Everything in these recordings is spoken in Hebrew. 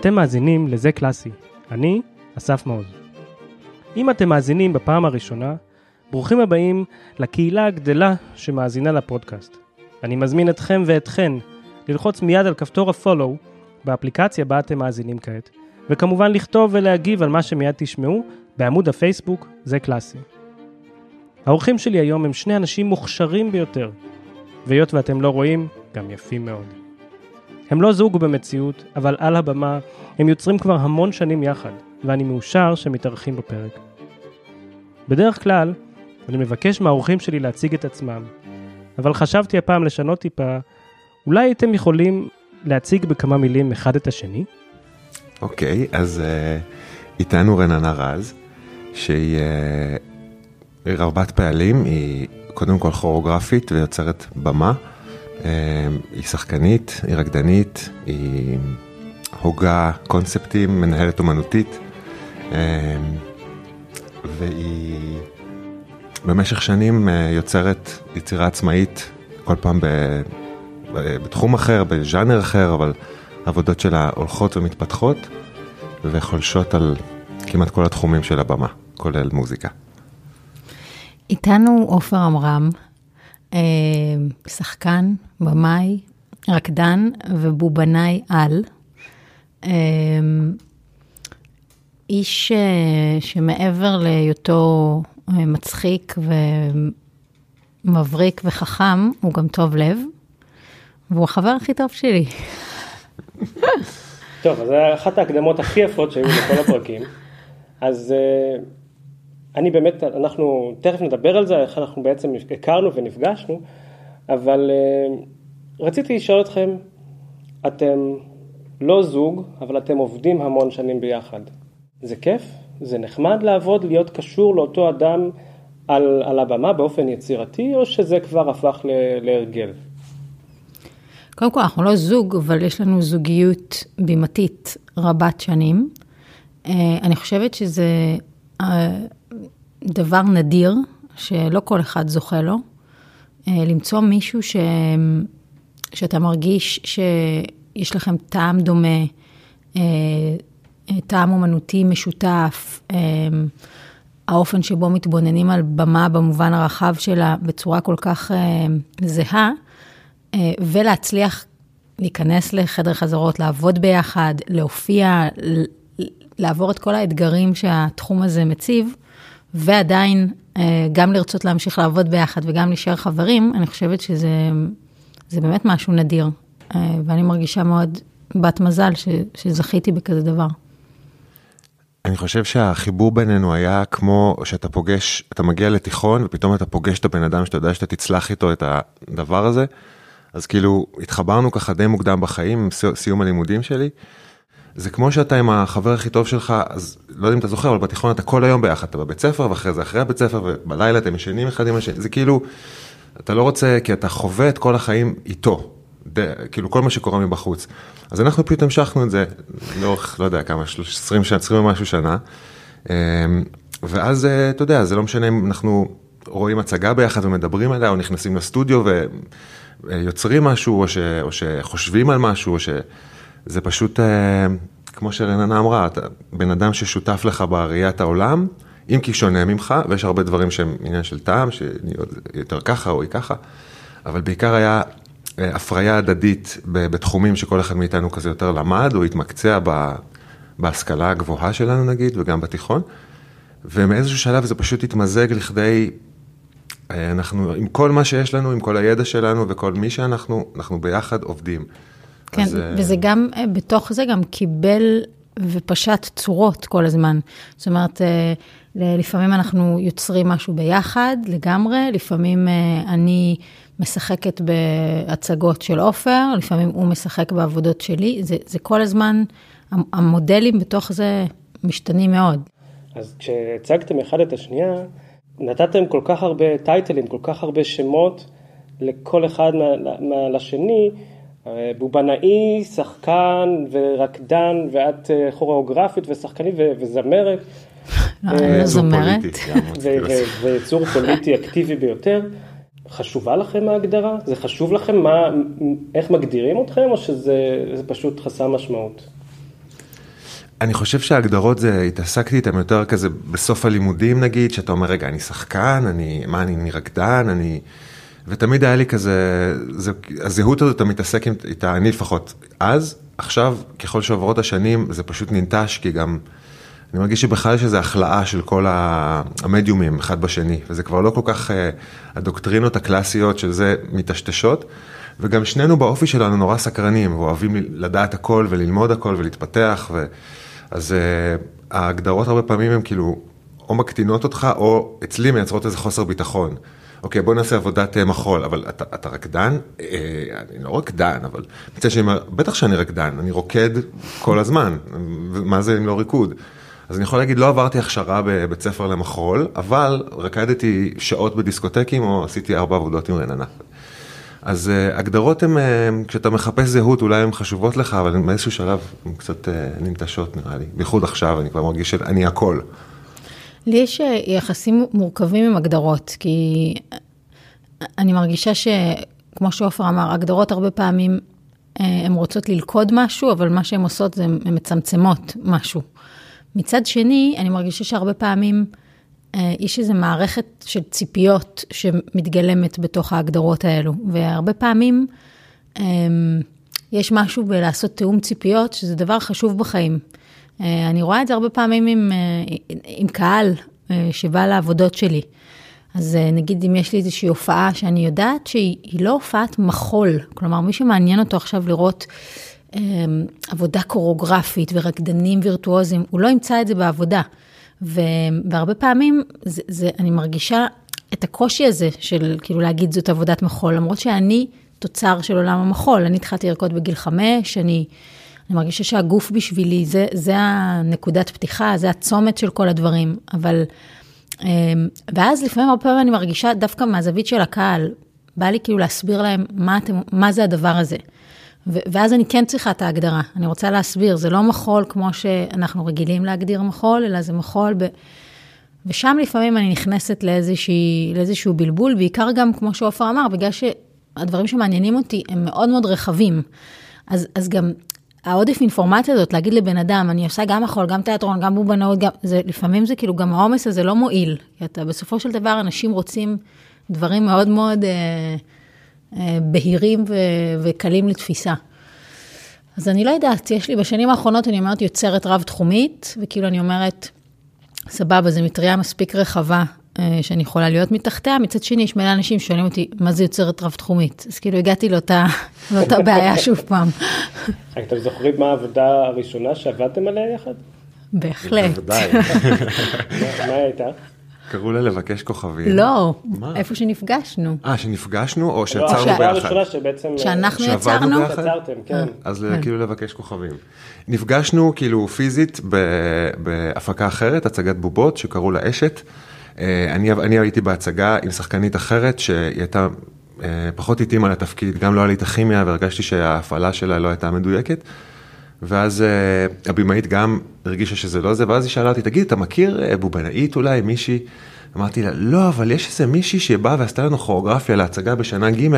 אתם מאזינים לזה קלאסי, אני אסף מעוז. אם אתם מאזינים בפעם הראשונה, ברוכים הבאים לקהילה הגדלה שמאזינה לפודקאסט. אני מזמין אתכם ואתכן ללחוץ מיד על כפתור ה-follow באפליקציה בה אתם מאזינים כעת, וכמובן לכתוב ולהגיב על מה שמיד תשמעו בעמוד הפייסבוק זה קלאסי. האורחים שלי היום הם שני אנשים מוכשרים ביותר, והיות ואתם לא רואים, גם יפים מאוד. הם לא זוג במציאות, אבל על הבמה הם יוצרים כבר המון שנים יחד, ואני מאושר שהם מתארחים בפרק. בדרך כלל, אני מבקש מהאורחים שלי להציג את עצמם, אבל חשבתי הפעם לשנות טיפה, אולי הייתם יכולים להציג בכמה מילים אחד את השני? אוקיי, okay, אז uh, איתנו רננה רז, שהיא uh, רבת פעלים, היא קודם כל כוריאוגרפית ויוצרת במה. Uh, היא שחקנית, היא רקדנית, היא הוגה קונספטים, מנהלת אומנותית, uh, והיא במשך שנים uh, יוצרת יצירה עצמאית, כל פעם ב, בתחום אחר, בז'אנר אחר, אבל העבודות שלה הולכות ומתפתחות וחולשות על כמעט כל התחומים של הבמה, כולל מוזיקה. איתנו עופר עמרם, אה, שחקן, במאי, רקדן ובובנאי על. אה, איש אה, שמעבר להיותו מצחיק ומבריק וחכם, הוא גם טוב לב, והוא החבר הכי טוב שלי. טוב, אז זו אחת ההקדמות הכי יפות שהיו לכל הפרקים. אז אני באמת, אנחנו תכף נדבר על זה, איך אנחנו בעצם הכרנו ונפגשנו, אבל uh, רציתי לשאול אתכם, אתם לא זוג, אבל אתם עובדים המון שנים ביחד. זה כיף? זה נחמד לעבוד, להיות קשור לאותו אדם על, על הבמה באופן יצירתי, או שזה כבר הפך להרגל? קודם כל, אנחנו לא זוג, אבל יש לנו זוגיות בימתית רבת שנים. אה, אני חושבת שזה אה, דבר נדיר, שלא כל אחד זוכה לו. אה, למצוא מישהו ש... שאתה מרגיש שיש לכם טעם דומה, טעם אומנותי משותף, האופן שבו מתבוננים על במה במובן הרחב שלה בצורה כל כך זהה, ולהצליח להיכנס לחדר חזרות, לעבוד ביחד, להופיע, לעבור את כל האתגרים שהתחום הזה מציב, ועדיין אה, גם לרצות להמשיך לעבוד ביחד וגם להישאר חברים, אני חושבת שזה באמת משהו נדיר. אה, ואני מרגישה מאוד בת מזל ש, שזכיתי בכזה דבר. אני חושב שהחיבור בינינו היה כמו שאתה פוגש, אתה מגיע לתיכון ופתאום אתה פוגש את הבן אדם שאתה יודע שאתה תצלח איתו את הדבר הזה. אז כאילו התחברנו ככה די מוקדם בחיים, סיום הלימודים שלי. זה כמו שאתה עם החבר הכי טוב שלך, אז לא יודע אם אתה זוכר, אבל בתיכון אתה כל היום ביחד, אתה בבית ספר, ואחרי זה אחרי הבית ספר, ובלילה אתם ישנים אחד עם השני, זה כאילו, אתה לא רוצה, כי אתה חווה את כל החיים איתו, די, כאילו כל מה שקורה מבחוץ. אז אנחנו פשוט המשכנו את זה לאורך, לא יודע כמה, 20 שנה, 20 ומשהו שנה. אמ, ואז, אה, אתה יודע, זה לא משנה אם אנחנו רואים הצגה ביחד ומדברים עליה, או נכנסים לסטודיו ויוצרים משהו, או, ש, או שחושבים על משהו, או ש... זה פשוט, אה, כמו שרננה אמרה, אתה בן אדם ששותף לך בראיית העולם, אם כי שונה ממך, ויש הרבה דברים שהם עניין של טעם, שיותר ככה או היא ככה, אבל בעיקר היה אה, הפריה הדדית בתחומים שכל אחד מאיתנו כזה יותר למד, או התמקצע בהשכלה הגבוהה שלנו נגיד, וגם בתיכון, ומאיזשהו שלב זה פשוט התמזג לכדי, אה, אנחנו, עם כל מה שיש לנו, עם כל הידע שלנו וכל מי שאנחנו, אנחנו ביחד עובדים. כן, אז, אה, וזה גם, אה, בתוך זה גם קיבל ופשט צורות כל הזמן. זאת אומרת, אה, לפעמים אנחנו יוצרים משהו ביחד לגמרי, לפעמים אני משחקת בהצגות של עופר, לפעמים הוא משחק בעבודות שלי, זה, זה כל הזמן, המודלים בתוך זה משתנים מאוד. אז כשהצגתם אחד את השנייה, נתתם כל כך הרבה טייטלים, כל כך הרבה שמות לכל אחד מה, מה, לשני, בובנאי, שחקן ורקדן, ואת אה, כוריאוגרפית ושחקנית וזמרת. לא, אני לא זומרת. ויצור פוליטי אקטיבי ביותר. חשובה לכם ההגדרה? זה חשוב לכם מה, איך מגדירים אתכם, או שזה פשוט חסר משמעות? אני חושב שההגדרות זה, התעסקתי איתן יותר כזה בסוף הלימודים נגיד, שאתה אומר, רגע, אני שחקן, אני, מה, אני, אני רקדן, אני... ותמיד היה לי כזה, זה, הזהות הזאת, אתה מתעסק איתה, אני לפחות אז, עכשיו, ככל שעוברות השנים, זה פשוט ננטש, כי גם, אני מרגיש שבכלל יש איזו החלאה של כל המדיומים אחד בשני, וזה כבר לא כל כך, אה, הדוקטרינות הקלאסיות של זה מטשטשות, וגם שנינו באופי שלנו נורא סקרנים, ואוהבים לדעת הכל וללמוד הכל ולהתפתח, ו... אז uh, ההגדרות הרבה פעמים הן כאילו, או מקטינות אותך, או אצלי מייצרות איזה חוסר ביטחון. אוקיי, בוא נעשה עבודת אה, מחול, אבל אתה, אתה רקדן? אה, אני לא רקדן, אבל מצד שני, בטח שאני רקדן, אני רוקד כל הזמן, מה זה אם לא ריקוד? אז אני יכול להגיד, לא עברתי הכשרה בבית ספר למחול, אבל רקדתי שעות בדיסקוטקים, או עשיתי ארבע עבודות עם רננה. אז uh, הגדרות הן, uh, כשאתה מחפש זהות, אולי הן חשובות לך, אבל באיזשהו שלב הן קצת uh, ננטשות נראה לי. בייחוד עכשיו, אני כבר מרגיש שאני הכל. לי יש יחסים מורכבים עם הגדרות, כי אני מרגישה שכמו שעופר אמר, הגדרות הרבה פעמים הן רוצות ללכוד משהו, אבל מה שהן עושות זה הן מצמצמות משהו. מצד שני, אני מרגישה שהרבה פעמים אה, יש איזו מערכת של ציפיות שמתגלמת בתוך ההגדרות האלו, והרבה פעמים יש משהו בלעשות תיאום ציפיות, שזה דבר חשוב בחיים. אה, אני רואה את זה הרבה פעמים עם, אה, עם קהל שבא לעבודות שלי. אז נגיד אם יש לי איזושהי הופעה שאני יודעת שהיא לא הופעת מחול, כלומר מי שמעניין אותו עכשיו לראות עבודה קוריאוגרפית ורקדנים וירטואוזים, הוא לא ימצא את זה בעבודה. והרבה פעמים זה, זה, אני מרגישה את הקושי הזה של כאילו להגיד זאת עבודת מחול, למרות שאני תוצר של עולם המחול, אני התחלתי לרקוד בגיל חמש, אני, אני מרגישה שהגוף בשבילי, זה, זה הנקודת פתיחה, זה הצומת של כל הדברים, אבל, אמ, ואז לפעמים הרבה פעמים אני מרגישה דווקא מהזווית של הקהל, בא לי כאילו להסביר להם מה, אתם, מה זה הדבר הזה. ואז אני כן צריכה את ההגדרה, אני רוצה להסביר, זה לא מחול כמו שאנחנו רגילים להגדיר מחול, אלא זה מחול ב... ושם לפעמים אני נכנסת לאיזושהי, לאיזשהו בלבול, בעיקר גם, כמו שעופר אמר, בגלל שהדברים שמעניינים אותי הם מאוד מאוד רחבים. אז, אז גם העודף אינפורמציה הזאת, להגיד לבן אדם, אני עושה גם מחול, גם תיאטרון, גם בובנאות, גם, זה, לפעמים זה כאילו, גם העומס הזה לא מועיל. אתה, בסופו של דבר, אנשים רוצים דברים מאוד מאוד... אה, אה, בהירים ו- וקלים לתפיסה. אז אני לא יודעת, יש לי בשנים האחרונות, אני אומרת יוצרת רב-תחומית, וכאילו אני אומרת, סבבה, זו מטריה מספיק רחבה שאני יכולה להיות מתחתיה, מצד שני יש מלא אנשים ששואלים אותי, מה זה יוצרת רב-תחומית? אז כאילו הגעתי לאותה, לאותה בעיה שוב פעם. אתם זוכרים מה העבודה הראשונה שעבדתם עליה יחד? בהחלט. בוודאי. מה הייתה? קראו לה לבקש כוכבים. לא, איפה שנפגשנו. אה, שנפגשנו או שיצרנו ביחד? לא, הראשונה שבעצם... שאנחנו יצרנו? יצרתם, כן. אה. אז כן. כאילו לבקש כוכבים. נפגשנו כאילו פיזית בהפקה אחרת, הצגת בובות שקראו לה אשת. אה, אני, אני הייתי בהצגה עם שחקנית אחרת שהיא הייתה אה, פחות התאימה לתפקיד, גם לא היה לי את הכימיה והרגשתי שההפעלה שלה לא הייתה מדויקת. ואז uh, הבמאית גם הרגישה שזה לא זה, ואז היא שאלה אותי, תגיד, אתה מכיר בובנאית אולי, מישהי? אמרתי לה, לא, אבל יש איזה מישהי שבאה ועשתה לנו כוריאוגרפיה להצגה בשנה ג',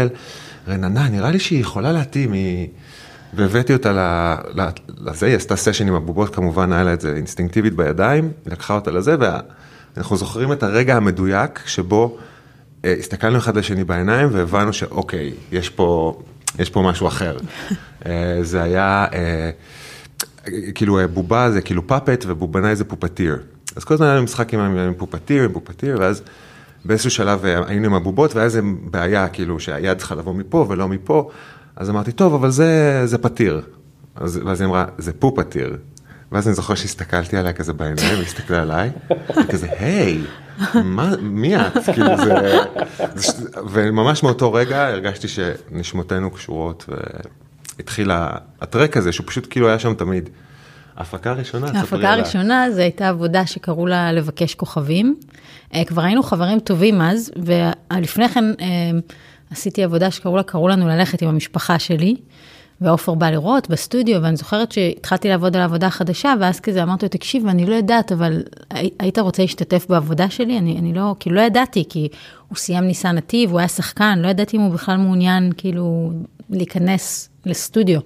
רננה, נראה לי שהיא יכולה להתאים, היא... והבאתי אותה לזה, היא עשתה סשן עם הבובות, כמובן היה לה את זה אינסטינקטיבית בידיים, היא לקחה אותה לזה, ואנחנו זוכרים את הרגע המדויק שבו uh, הסתכלנו אחד לשני בעיניים והבנו שאוקיי, יש פה, יש פה משהו אחר. זה היה... כאילו בובה זה כאילו פאפט ובובנאי זה פופטיר. אז כל הזמן היה לי משחק עם, עם פופטיר, עם פופטיר, ואז באיזשהו שלב אה, היינו עם הבובות, והיה איזה בעיה, כאילו שהיד צריכה לבוא מפה ולא מפה, אז אמרתי, טוב, אבל זה, זה פתיר. אז, ואז היא אמרה, זה פופטיר. ואז אני זוכר שהסתכלתי עליה כזה בעיניים, היא הסתכלה עליי, כזה, היי, מה, מי את? כאילו זה, זה, וממש מאותו רגע הרגשתי שנשמותינו קשורות, התחיל הטרק הזה, שהוא פשוט כאילו היה שם תמיד. ההפקה הראשונה, ההפקה הראשונה זו הייתה עבודה שקראו לה לבקש כוכבים. אה, כבר היינו חברים טובים אז, ולפני כן אה, עשיתי עבודה שקראו לה, קראו לנו ללכת עם המשפחה שלי. ועופר בא לראות בסטודיו, ואני זוכרת שהתחלתי לעבוד על עבודה חדשה, ואז כזה אמרתי לו, תקשיב, אני לא יודעת, אבל היית רוצה להשתתף בעבודה שלי? אני, אני לא, כאילו לא ידעתי, כי הוא סיים ניסן נתיב, הוא היה שחקן, לא ידעתי אם הוא בכלל מעוניין כאילו להיכנס לסטודיו.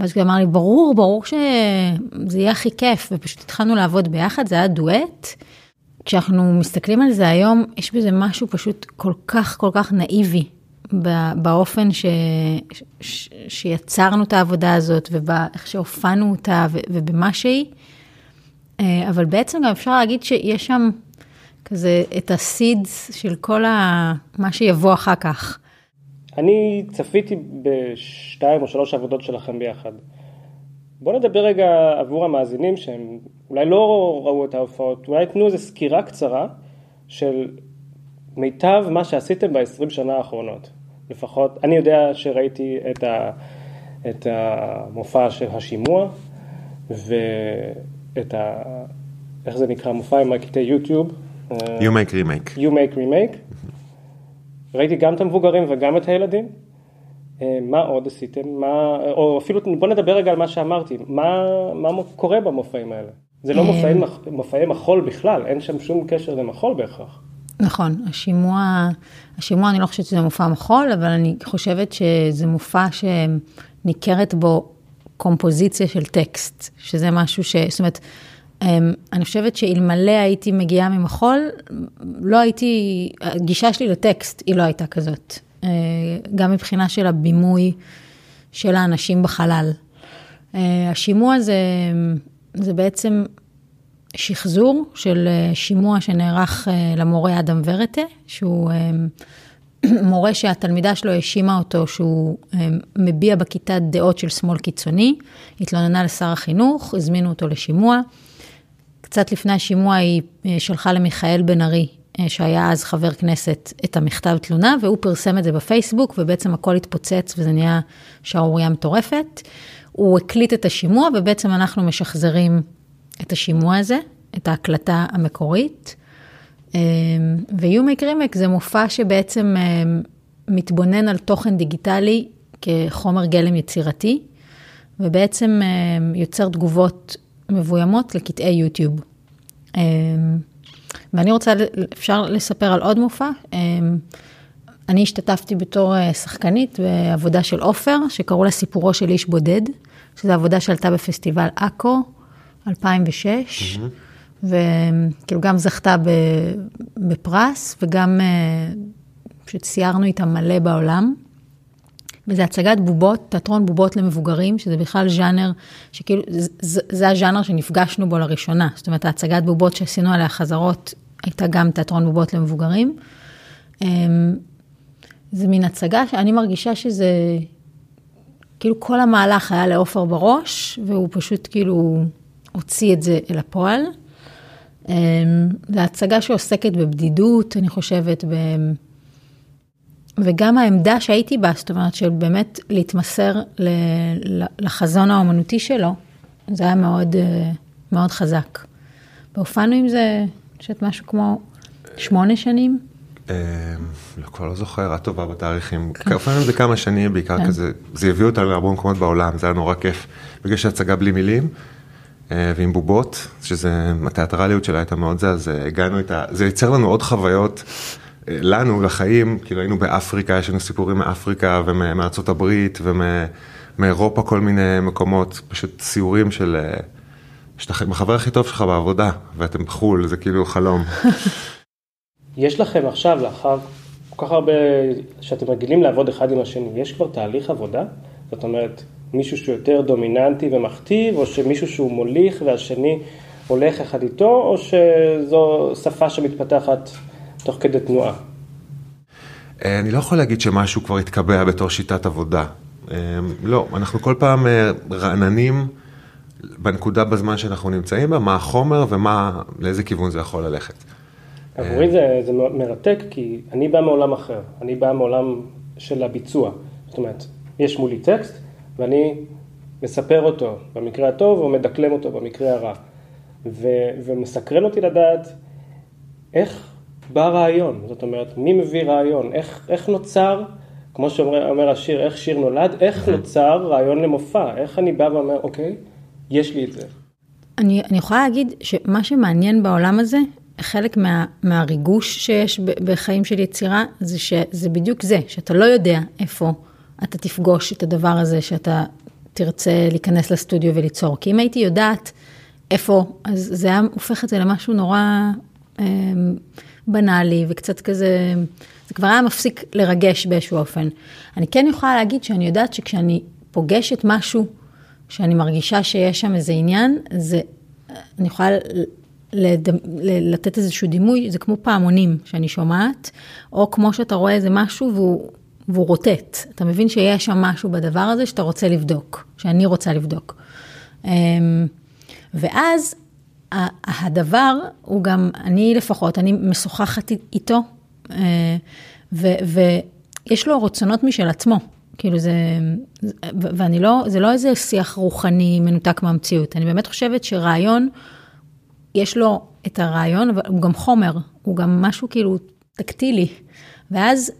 ואז הוא אמר לי, ברור, ברור שזה יהיה הכי כיף, ופשוט התחלנו לעבוד ביחד, זה היה דואט. כשאנחנו מסתכלים על זה היום, יש בזה משהו פשוט כל כך, כל כך נאיבי באופן ש, ש, שיצרנו את העבודה הזאת, ואיך שהופענו אותה, ובמה שהיא. אה, אבל בעצם גם אפשר להגיד שיש שם כזה את הסידס של כל ה... מה שיבוא אחר כך. אני צפיתי בשתיים או שלוש עבודות שלכם ביחד. בואו נדבר רגע עבור המאזינים שהם אולי לא ראו את ההופעות, אולי תנו איזו סקירה קצרה של מיטב מה שעשיתם ב-20 שנה האחרונות. לפחות, אני יודע שראיתי את, ה, את המופע של השימוע ואת ה... איך זה נקרא? מופע עם הקטעי יוטיוב. You make remake. You make remake. ראיתי גם את המבוגרים וגם את הילדים. אה, מה עוד עשיתם? מה, או אפילו בוא נדבר רגע על מה שאמרתי, מה, מה קורה במופעים האלה? זה לא מופעי, אה, מופעי מחול בכלל, אין שם שום קשר למחול בהכרח. נכון, השימוע, השימוע אני לא חושבת שזה מופע מחול, אבל אני חושבת שזה מופע שניכרת בו קומפוזיציה של טקסט, שזה משהו ש... זאת אומרת, אמ, אני חושבת שאלמלא הייתי מגיעה ממחול, לא הייתי, הגישה שלי לטקסט היא לא הייתה כזאת. אה, גם מבחינה של הבימוי של האנשים בחלל. אה, השימוע זה, זה בעצם שחזור של אה, שימוע שנערך למורה אדם ורטה, שהוא מורה שהתלמידה שלו האשימה אותו שהוא מביע בכיתה דעות של שמאל קיצוני, התלוננה לשר החינוך, הזמינו אותו לשימוע. קצת לפני השימוע היא אה, שלחה למיכאל בן ארי, אה, שהיה אז חבר כנסת, את המכתב תלונה, והוא פרסם את זה בפייסבוק, ובעצם הכל התפוצץ וזה נהיה שערורייה מטורפת. הוא הקליט את השימוע, ובעצם אנחנו משחזרים את השימוע הזה, את ההקלטה המקורית. ו-You Make Remake זה מופע שבעצם מתבונן על תוכן דיגיטלי כחומר גלם יצירתי, ובעצם יוצר תגובות מבוימות לקטעי יוטיוב. אמ, ואני רוצה, אפשר לספר על עוד מופע. אמ, אני השתתפתי בתור אה, שחקנית בעבודה של עופר, שקראו לה סיפורו של איש בודד, שזו עבודה שעלתה בפסטיבל עכו, 2006, mm-hmm. וכאילו גם זכתה בפרס, וגם אה, פשוט סיירנו איתה מלא בעולם. וזה הצגת בובות, תיאטרון בובות למבוגרים, שזה בכלל ז'אנר, שכאילו, זה, זה הז'אנר שנפגשנו בו לראשונה. זאת אומרת, ההצגת בובות שעשינו עליה חזרות, הייתה גם תיאטרון בובות למבוגרים. אמ, זה מין הצגה שאני מרגישה שזה, כאילו כל המהלך היה לעופר בראש, והוא פשוט כאילו הוציא את זה אל הפועל. אמ, זו הצגה שעוסקת בבדידות, אני חושבת, וגם העמדה שהייתי בה, זאת אומרת, של באמת להתמסר לחזון האומנותי שלו, זה היה מאוד, אה, מאוד חזק. והופענו עם זה, אני חושבת, משהו כמו שמונה שנים. אה, לא, כבר לא זוכר, את טובה בתאריכים. כן. הופענו עם זה כמה שנים, בעיקר כן. כזה, זה הביא אותנו להרבה מקומות בעולם, זה היה נורא כיף. בגלל שהצגה בלי מילים, ועם בובות, שזה, התיאטרליות שלה הייתה מאוד זה, אז הגענו איתה, זה ייצר לנו עוד חוויות. לנו, לחיים, כאילו היינו באפריקה, יש לנו סיפורים מאפריקה ומארצות הברית ומאירופה, כל מיני מקומות, פשוט סיורים של... אה, שאתה עם החבר הכי טוב שלך בעבודה, ואתם בחו"ל, זה כאילו חלום. יש לכם עכשיו, לאחר כל כך הרבה, שאתם רגילים לעבוד אחד עם השני, יש כבר תהליך עבודה? זאת אומרת, מישהו שהוא יותר דומיננטי ומכתיב, או שמישהו שהוא מוליך והשני הולך אחד איתו, או שזו שפה שמתפתחת תוך כדי תנועה? אה, אני לא יכול להגיד שמשהו כבר התקבע בתור שיטת עבודה. אה, לא, אנחנו כל פעם אה, רעננים בנקודה בזמן שאנחנו נמצאים בה, מה החומר ומה, לאיזה כיוון זה יכול ללכת. עבורי זה, זה מרתק, כי אני בא מעולם אחר, אני בא מעולם של הביצוע. זאת אומרת, יש מולי טקסט, ואני מספר אותו במקרה הטוב, או מדקלם אותו במקרה הרע. ו, ומסקרן אותי לדעת איך בא רעיון, זאת אומרת, מי מביא רעיון, איך, איך נוצר כמו שאומר השיר, איך שיר נולד, איך נוצר רעיון למופע, איך אני בא ואומר, אוקיי, יש לי את זה. אני, אני יכולה להגיד שמה שמעניין בעולם הזה, חלק מה, מהריגוש שיש בחיים של יצירה, זה שזה בדיוק זה, שאתה לא יודע איפה אתה תפגוש את הדבר הזה, שאתה תרצה להיכנס לסטודיו וליצור. כי אם הייתי יודעת איפה, אז זה היה הופך את זה למשהו נורא אה, בנאלי וקצת כזה, זה כבר היה מפסיק לרגש באיזשהו אופן. אני כן יכולה להגיד שאני יודעת שכשאני פוגשת משהו, שאני מרגישה שיש שם איזה עניין, זה, אני יכולה לד... לתת איזשהו דימוי, זה כמו פעמונים שאני שומעת, או כמו שאתה רואה איזה משהו והוא, והוא רוטט. אתה מבין שיש שם משהו בדבר הזה שאתה רוצה לבדוק, שאני רוצה לבדוק. אמ, ואז הדבר הוא גם, אני לפחות, אני משוחחת איתו, אה, ו, ויש לו רצונות משל עצמו. כאילו זה, ואני לא, זה לא איזה שיח רוחני מנותק מהמציאות. אני באמת חושבת שרעיון, יש לו את הרעיון, אבל הוא גם חומר, הוא גם משהו כאילו טקטילי. ואז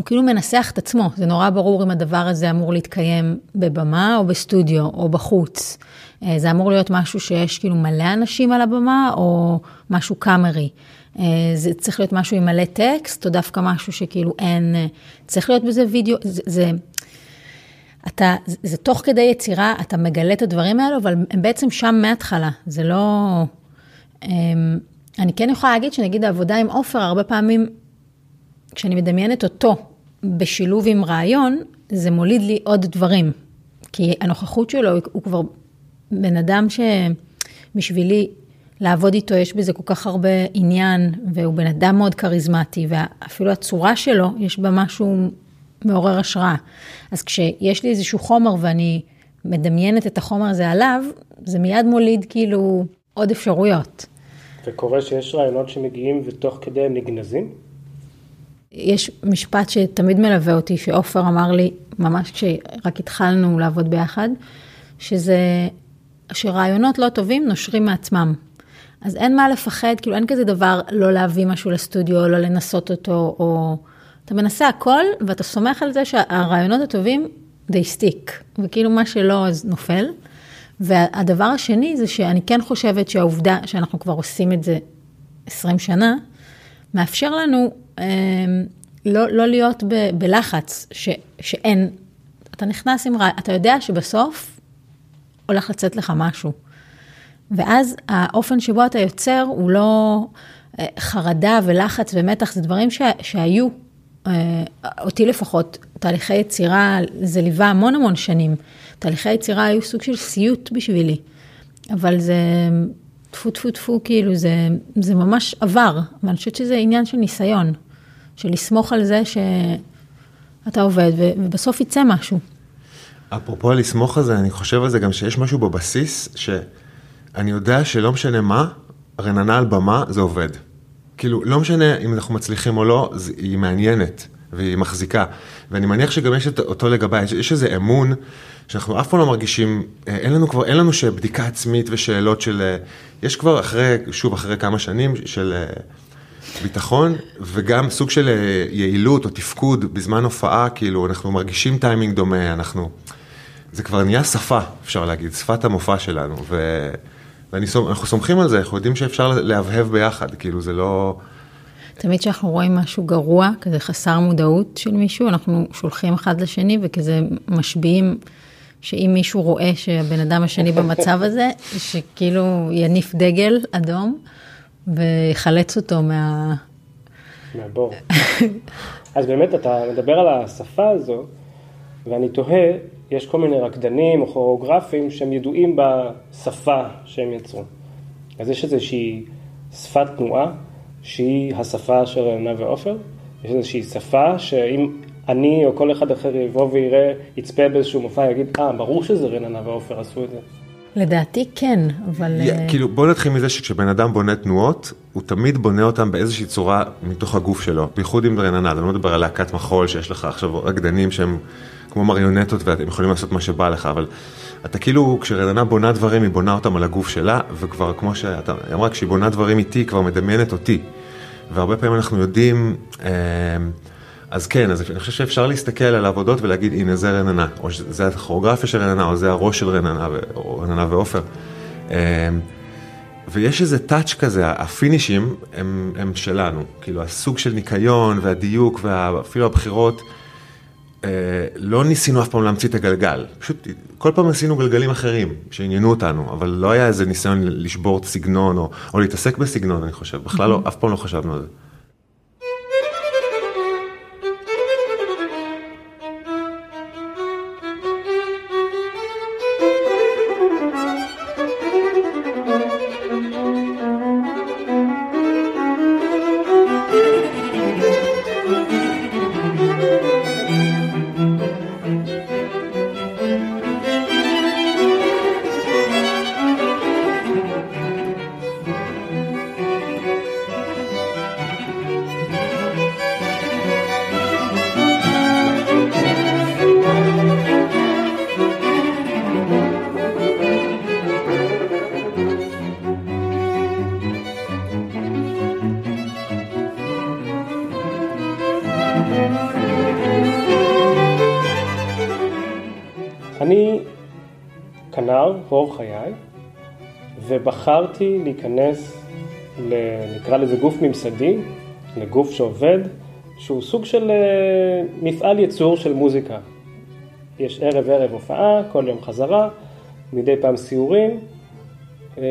הוא כאילו מנסח את עצמו, זה נורא ברור אם הדבר הזה אמור להתקיים בבמה או בסטודיו או בחוץ. אה, זה אמור להיות משהו שיש כאילו מלא אנשים על הבמה או משהו קאמרי. אה, זה צריך להיות משהו עם מלא טקסט או דווקא משהו שכאילו אין, אה, צריך להיות בזה וידאו, זה, זה, אתה, זה, זה תוך כדי יצירה, אתה מגלה את הדברים האלו, אבל הם בעצם שם מההתחלה, זה לא... אני כן יכולה להגיד שנגיד העבודה עם עופר, הרבה פעמים, כשאני מדמיינת אותו בשילוב עם רעיון, זה מוליד לי עוד דברים. כי הנוכחות שלו, הוא כבר בן אדם שבשבילי לעבוד איתו יש בזה כל כך הרבה עניין, והוא בן אדם מאוד כריזמטי, ואפילו הצורה שלו, יש בה משהו מעורר השראה. אז כשיש לי איזשהו חומר ואני מדמיינת את החומר הזה עליו, זה מיד מוליד כאילו עוד אפשרויות. וקורה שיש רעיונות שמגיעים ותוך כדי הם נגנזים? יש משפט שתמיד מלווה אותי, שעופר אמר לי, ממש כשרק התחלנו לעבוד ביחד, שזה שרעיונות לא טובים נושרים מעצמם. אז אין מה לפחד, כאילו אין כזה דבר לא להביא משהו לסטודיו, לא לנסות אותו, או... אתה מנסה הכל, ואתה סומך על זה שהרעיונות הטובים, they stick, וכאילו מה שלא אז נופל. והדבר השני זה שאני כן חושבת שהעובדה שאנחנו כבר עושים את זה 20 שנה, מאפשר לנו לא, לא להיות ב, בלחץ ש, שאין, אתה נכנס עם רעיון, אתה יודע שבסוף הולך לצאת לך משהו. ואז האופן שבו אתה יוצר הוא לא אה, חרדה ולחץ ומתח, זה דברים ש, שהיו, אה, אותי לפחות, תהליכי יצירה, זה ליווה המון המון שנים. תהליכי יצירה היו סוג של סיוט בשבילי, אבל זה טפו טפו טפו, כאילו זה, זה ממש עבר, ואני חושבת שזה עניין של ניסיון, של לסמוך על זה שאתה עובד ובסוף יצא משהו. אפרופו לסמוך על זה, אני חושב על זה גם שיש משהו בבסיס, שאני יודע שלא משנה מה, רננה על במה זה עובד. כאילו, לא משנה אם אנחנו מצליחים או לא, היא מעניינת והיא מחזיקה. ואני מניח שגם יש אותו לגביי, יש איזה אמון שאנחנו אף פעם לא מרגישים, אה, אין לנו כבר, אין לנו בדיקה עצמית ושאלות של, אה, יש כבר אחרי, שוב, אחרי כמה שנים של אה, ביטחון, וגם סוג של יעילות או תפקוד בזמן הופעה, כאילו, אנחנו מרגישים טיימינג דומה, אנחנו... זה כבר נהיה שפה, אפשר להגיד, שפת המופע שלנו, ו... ואנחנו סומכים על זה, אנחנו יודעים שאפשר להבהב ביחד, כאילו זה לא... תמיד כשאנחנו רואים משהו גרוע, כזה חסר מודעות של מישהו, אנחנו שולחים אחד לשני וכזה משביעים שאם מישהו רואה שהבן אדם השני במצב הזה, שכאילו יניף דגל אדום ויחלץ אותו מה... מהבור. אז באמת אתה מדבר על השפה הזו, ואני תוהה, יש כל מיני רקדנים או כוריאוגרפים שהם ידועים בשפה שהם יצרו. אז יש איזושהי שפת תנועה שהיא השפה של רעיונה ועופר, יש איזושהי שפה שאם אני או כל אחד אחר יבוא ויראה, יצפה באיזשהו מופע, יגיד, אה, ברור שזה רננה ועופר עשו את זה. לדעתי כן, אבל... Yeah, אה, כאילו, בוא נתחיל מזה שכשבן אדם בונה תנועות, הוא תמיד בונה אותן באיזושהי צורה מתוך הגוף שלו, בייחוד עם רננה, אני לא מדבר על להקת מחול שיש לך עכשיו רקדנים שהם כמו מריונטות ואתם יכולים לעשות מה שבא לך, אבל אתה כאילו, כשרננה בונה דברים, היא בונה אותם על הגוף שלה, וכבר כמו שאתה, היא אמרה, כשהיא בונה דברים איתי, היא כבר מדמיינת אותי. והרבה פעמים אנחנו יודעים, אה, אז כן, אז אני חושב שאפשר להסתכל על העבודות ולהגיד, הנה זה רננה, או שזה הכוריאוגרפיה של רננה, או זה הראש של רננה, או רננה ועופר. אמ, ויש איזה טאץ' כזה, הפינישים הם, הם שלנו, כאילו הסוג של ניקיון והדיוק ואפילו הבחירות, אה, לא ניסינו אף פעם להמציא את הגלגל, פשוט כל פעם עשינו גלגלים אחרים שעניינו אותנו, אבל לא היה איזה ניסיון לשבור את סגנון או, או להתעסק בסגנון, אני חושב, בכלל לא, אף פעם לא חשבנו על זה. ובחרתי להיכנס, ל, נקרא לזה גוף ממסדי, לגוף שעובד, שהוא סוג של אה, מפעל ייצור של מוזיקה. יש ערב ערב הופעה, כל יום חזרה, מדי פעם סיורים. אה,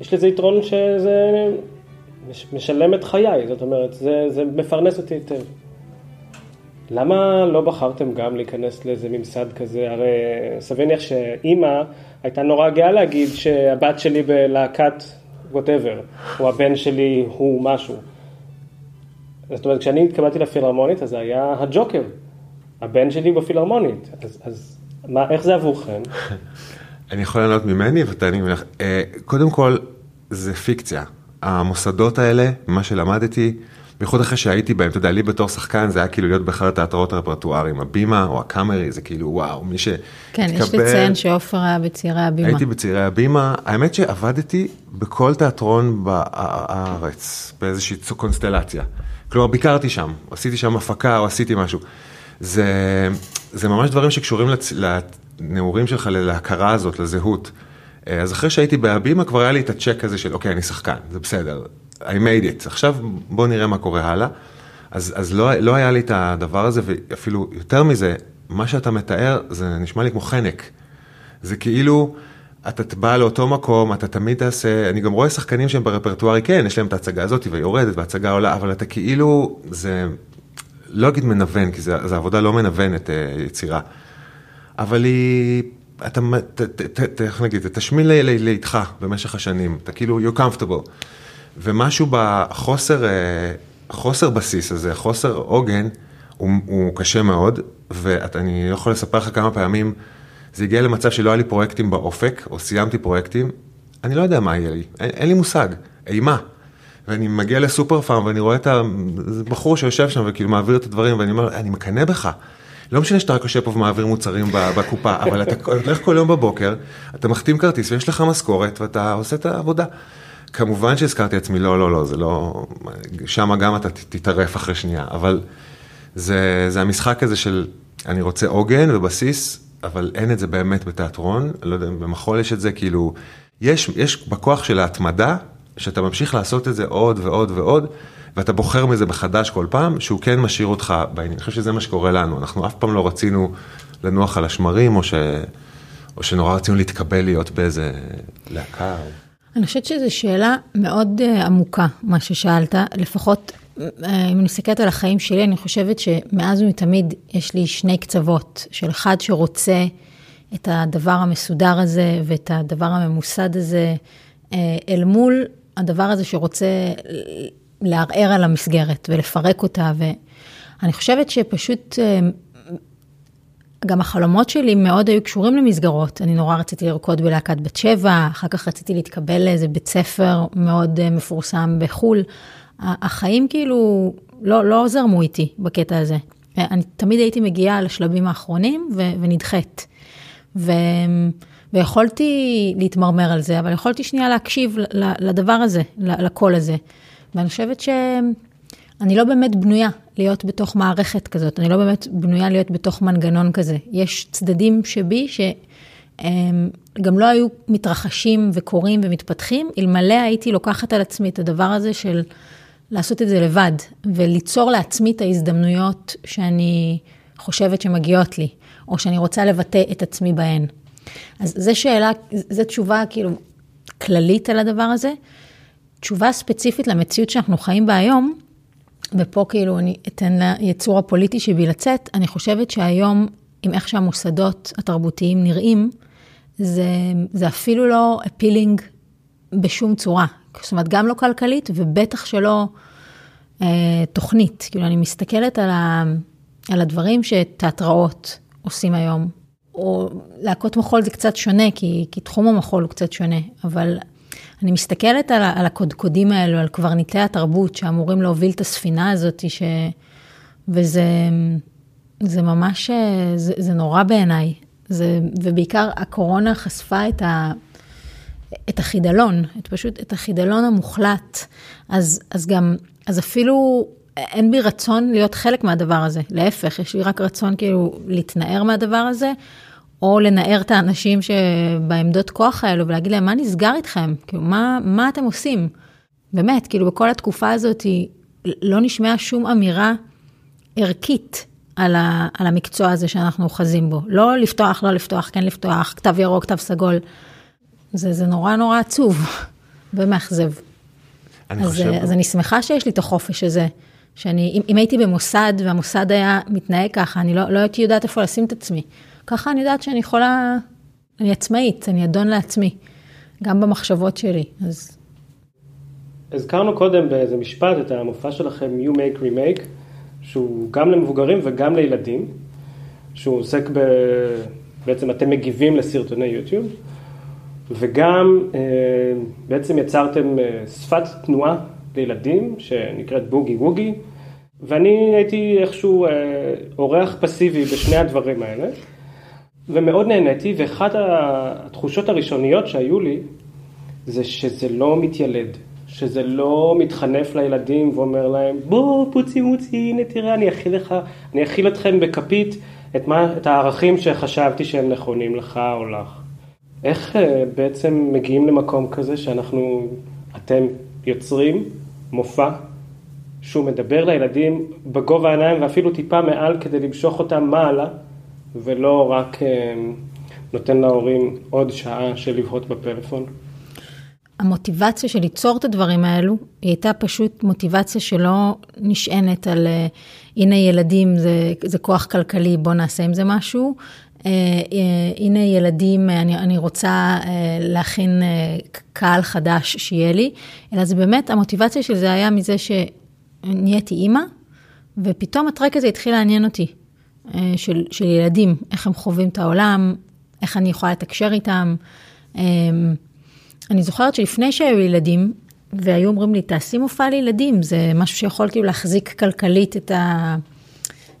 יש לזה יתרון שזה משלם את חיי, זאת אומרת, זה, זה מפרנס אותי היטב. למה לא בחרתם גם להיכנס לאיזה ממסד כזה? הרי סביר להניח שאימא הייתה נורא גאה להגיד שהבת שלי בלהקת ווטאבר, או הבן שלי הוא משהו. זאת אומרת, כשאני התקבלתי לפילהרמונית, אז זה היה הג'וקר. הבן שלי בפילהרמונית. אז, אז מה, איך זה עבורכם? אני יכול לענות ממני ותעני ממך. אה, קודם כל, זה פיקציה. המוסדות האלה, מה שלמדתי, בייחוד אחרי שהייתי בהם, אתה יודע, לי בתור שחקן זה היה כאילו להיות באחד התיאטראות הרפרטואריים, הבימה או הקאמרי, זה כאילו וואו, מי שהתקבל... כן, יש לציין שעופר היה בצעירי הבימה. הייתי בצעירי הבימה, האמת שעבדתי בכל תיאטרון בארץ, באיזושהי קונסטלציה. כלומר, ביקרתי שם, עשיתי שם הפקה או עשיתי משהו. זה, זה ממש דברים שקשורים לצ... לנעורים שלך, להכרה הזאת, לזהות. אז אחרי שהייתי בהבימה כבר היה לי את הצ'ק הזה של אוקיי, אני שחקן, זה בסדר, I made it, עכשיו בוא נראה מה קורה הלאה. אז, אז לא, לא היה לי את הדבר הזה, ואפילו יותר מזה, מה שאתה מתאר, זה נשמע לי כמו חנק. זה כאילו, אתה בא לאותו מקום, אתה תמיד תעשה, אני גם רואה שחקנים שהם ברפרטוארי, כן, יש להם את ההצגה הזאת והיא יורדת וההצגה עולה, אבל אתה כאילו, זה, לא אגיד מנוון, כי זו עבודה לא מנוונת, אה, יצירה. אבל היא, אתה, איך נגיד, אתה תשמיל לאיתך במשך השנים, אתה כאילו, you're comfortable. ומשהו בחוסר, אה, חוסר בסיס הזה, חוסר עוגן, הוא, הוא קשה מאוד, ואני יכול לספר לך כמה פעמים, זה הגיע למצב שלא היה לי פרויקטים באופק, או סיימתי פרויקטים, אני לא יודע מה יהיה לי, אין, אין לי מושג, אימה. ואני מגיע לסופר פארם ואני רואה את הבחור שיושב שם וכאילו מעביר את הדברים, ואני אומר, אני מקנא בך. לא משנה שאתה רק יושב פה ומעביר מוצרים בקופה, אבל אתה הולך כל יום בבוקר, אתה מחתים כרטיס ויש לך משכורת ואתה עושה את העבודה. כמובן שהזכרתי לעצמי, לא, לא, לא, זה לא, שם גם אתה תתערף אחרי שנייה, אבל זה, זה המשחק הזה של אני רוצה עוגן ובסיס, אבל אין את זה באמת בתיאטרון, לא יודע, במחול יש את זה, כאילו, יש, יש בכוח של ההתמדה, שאתה ממשיך לעשות את זה עוד ועוד ועוד, ואתה בוחר מזה מחדש כל פעם, שהוא כן משאיר אותך בעניין. אני חושב שזה מה שקורה לנו, אנחנו אף פעם לא רצינו לנוח על השמרים, או, ש, או שנורא רצינו להתקבל להיות באיזה להקה. אני חושבת שזו שאלה מאוד uh, עמוקה, מה ששאלת, לפחות uh, אם אני מסתכלת על החיים שלי, אני חושבת שמאז ומתמיד יש לי שני קצוות, של אחד שרוצה את הדבר המסודר הזה ואת הדבר הממוסד הזה, uh, אל מול הדבר הזה שרוצה לערער על המסגרת ולפרק אותה, ואני חושבת שפשוט... Uh, גם החלומות שלי מאוד היו קשורים למסגרות. אני נורא רציתי לרקוד בלהקת בת שבע, אחר כך רציתי להתקבל לאיזה בית ספר מאוד אה, מפורסם בחו"ל. החיים כאילו לא, לא זרמו איתי בקטע הזה. אני תמיד הייתי מגיעה לשלבים האחרונים ו- ונדחית. ו- ויכולתי להתמרמר על זה, אבל יכולתי שנייה להקשיב לדבר הזה, לקול הזה. ואני חושבת ש... אני לא באמת בנויה להיות בתוך מערכת כזאת, אני לא באמת בנויה להיות בתוך מנגנון כזה. יש צדדים שבי שגם לא היו מתרחשים וקורים ומתפתחים, אלמלא הייתי לוקחת על עצמי את הדבר הזה של לעשות את זה לבד, וליצור לעצמי את ההזדמנויות שאני חושבת שמגיעות לי, או שאני רוצה לבטא את עצמי בהן. אז זו שאלה, זו תשובה כאילו כללית על הדבר הזה. תשובה ספציפית למציאות שאנחנו חיים בה היום, ופה כאילו אני אתן ליצור הפוליטי שבי לצאת, אני חושבת שהיום, עם איך שהמוסדות התרבותיים נראים, זה, זה אפילו לא אפילינג בשום צורה. זאת אומרת, גם לא כלכלית, ובטח שלא אה, תוכנית. כאילו, אני מסתכלת על, ה, על הדברים שתיאטראות עושים היום, או להקות מחול זה קצת שונה, כי, כי תחום המחול הוא קצת שונה, אבל אני מסתכלת על, על הקודקודים האלו, על קברניטי התרבות שאמורים להוביל את הספינה הזאת, ש... וזה זה ממש, זה, זה נורא בעיניי. זה, ובעיקר הקורונה חשפה את, ה, את החידלון, את פשוט את החידלון המוחלט. אז, אז גם, אז אפילו אין בי רצון להיות חלק מהדבר הזה. להפך, יש לי רק רצון כאילו להתנער מהדבר הזה, או לנער את האנשים שבעמדות כוח האלו ולהגיד להם, מה נסגר איתכם? כאילו, מה, מה אתם עושים? באמת, כאילו, בכל התקופה הזאת לא נשמעה שום אמירה ערכית על, ה, על המקצוע הזה שאנחנו אוחזים בו. לא לפתוח, לא לפתוח, כן לפתוח, כתב ירוק, כתב סגול. זה, זה נורא נורא עצוב ומאכזב. אני אז, חושב... אז אני שמחה שיש לי את החופש הזה, שאני, אם, אם הייתי במוסד והמוסד היה מתנהג ככה, אני לא, לא הייתי יודעת איפה לשים את עצמי. ככה אני יודעת שאני יכולה, אני עצמאית, אני אדון לעצמי, גם במחשבות שלי, אז... הזכרנו קודם באיזה משפט את המופע שלכם You Make Remake, שהוא גם למבוגרים וגם לילדים, שהוא עוסק ב... בעצם אתם מגיבים לסרטוני יוטיוב, וגם אה, בעצם יצרתם אה, שפת תנועה לילדים שנקראת בוגי ווגי, ואני הייתי איכשהו אה, אורח פסיבי בשני הדברים האלה. ומאוד נהניתי, ואחת התחושות הראשוניות שהיו לי, זה שזה לא מתיילד, שזה לא מתחנף לילדים ואומר להם, בוא פוצי מוצי, הנה תראה, אני אכיל לך, אני אכיל אתכם בכפית את, מה, את הערכים שחשבתי שהם נכונים לך או לך. איך uh, בעצם מגיעים למקום כזה שאנחנו, אתם יוצרים מופע שהוא מדבר לילדים בגובה העיניים ואפילו טיפה מעל כדי למשוך אותם מעלה ולא רק אה, נותן להורים עוד שעה של לבהות בפלאפון? המוטיבציה של ליצור את הדברים האלו, היא הייתה פשוט מוטיבציה שלא נשענת על אה, הנה ילדים זה, זה כוח כלכלי, בוא נעשה עם זה משהו. אה, הנה ילדים, אני, אני רוצה להכין קהל חדש שיהיה לי, אלא זה באמת, המוטיבציה של זה היה מזה שנהייתי אימא, ופתאום הטרק הזה התחיל לעניין אותי. אה, של, של ילדים, איך הם חווים את העולם, איך אני יכולה לתקשר איתם. אה, אני זוכרת שלפני שהיו ילדים, והיו אומרים לי, תעשי מופע לילדים, זה משהו שיכול כאילו להחזיק כלכלית את, ה,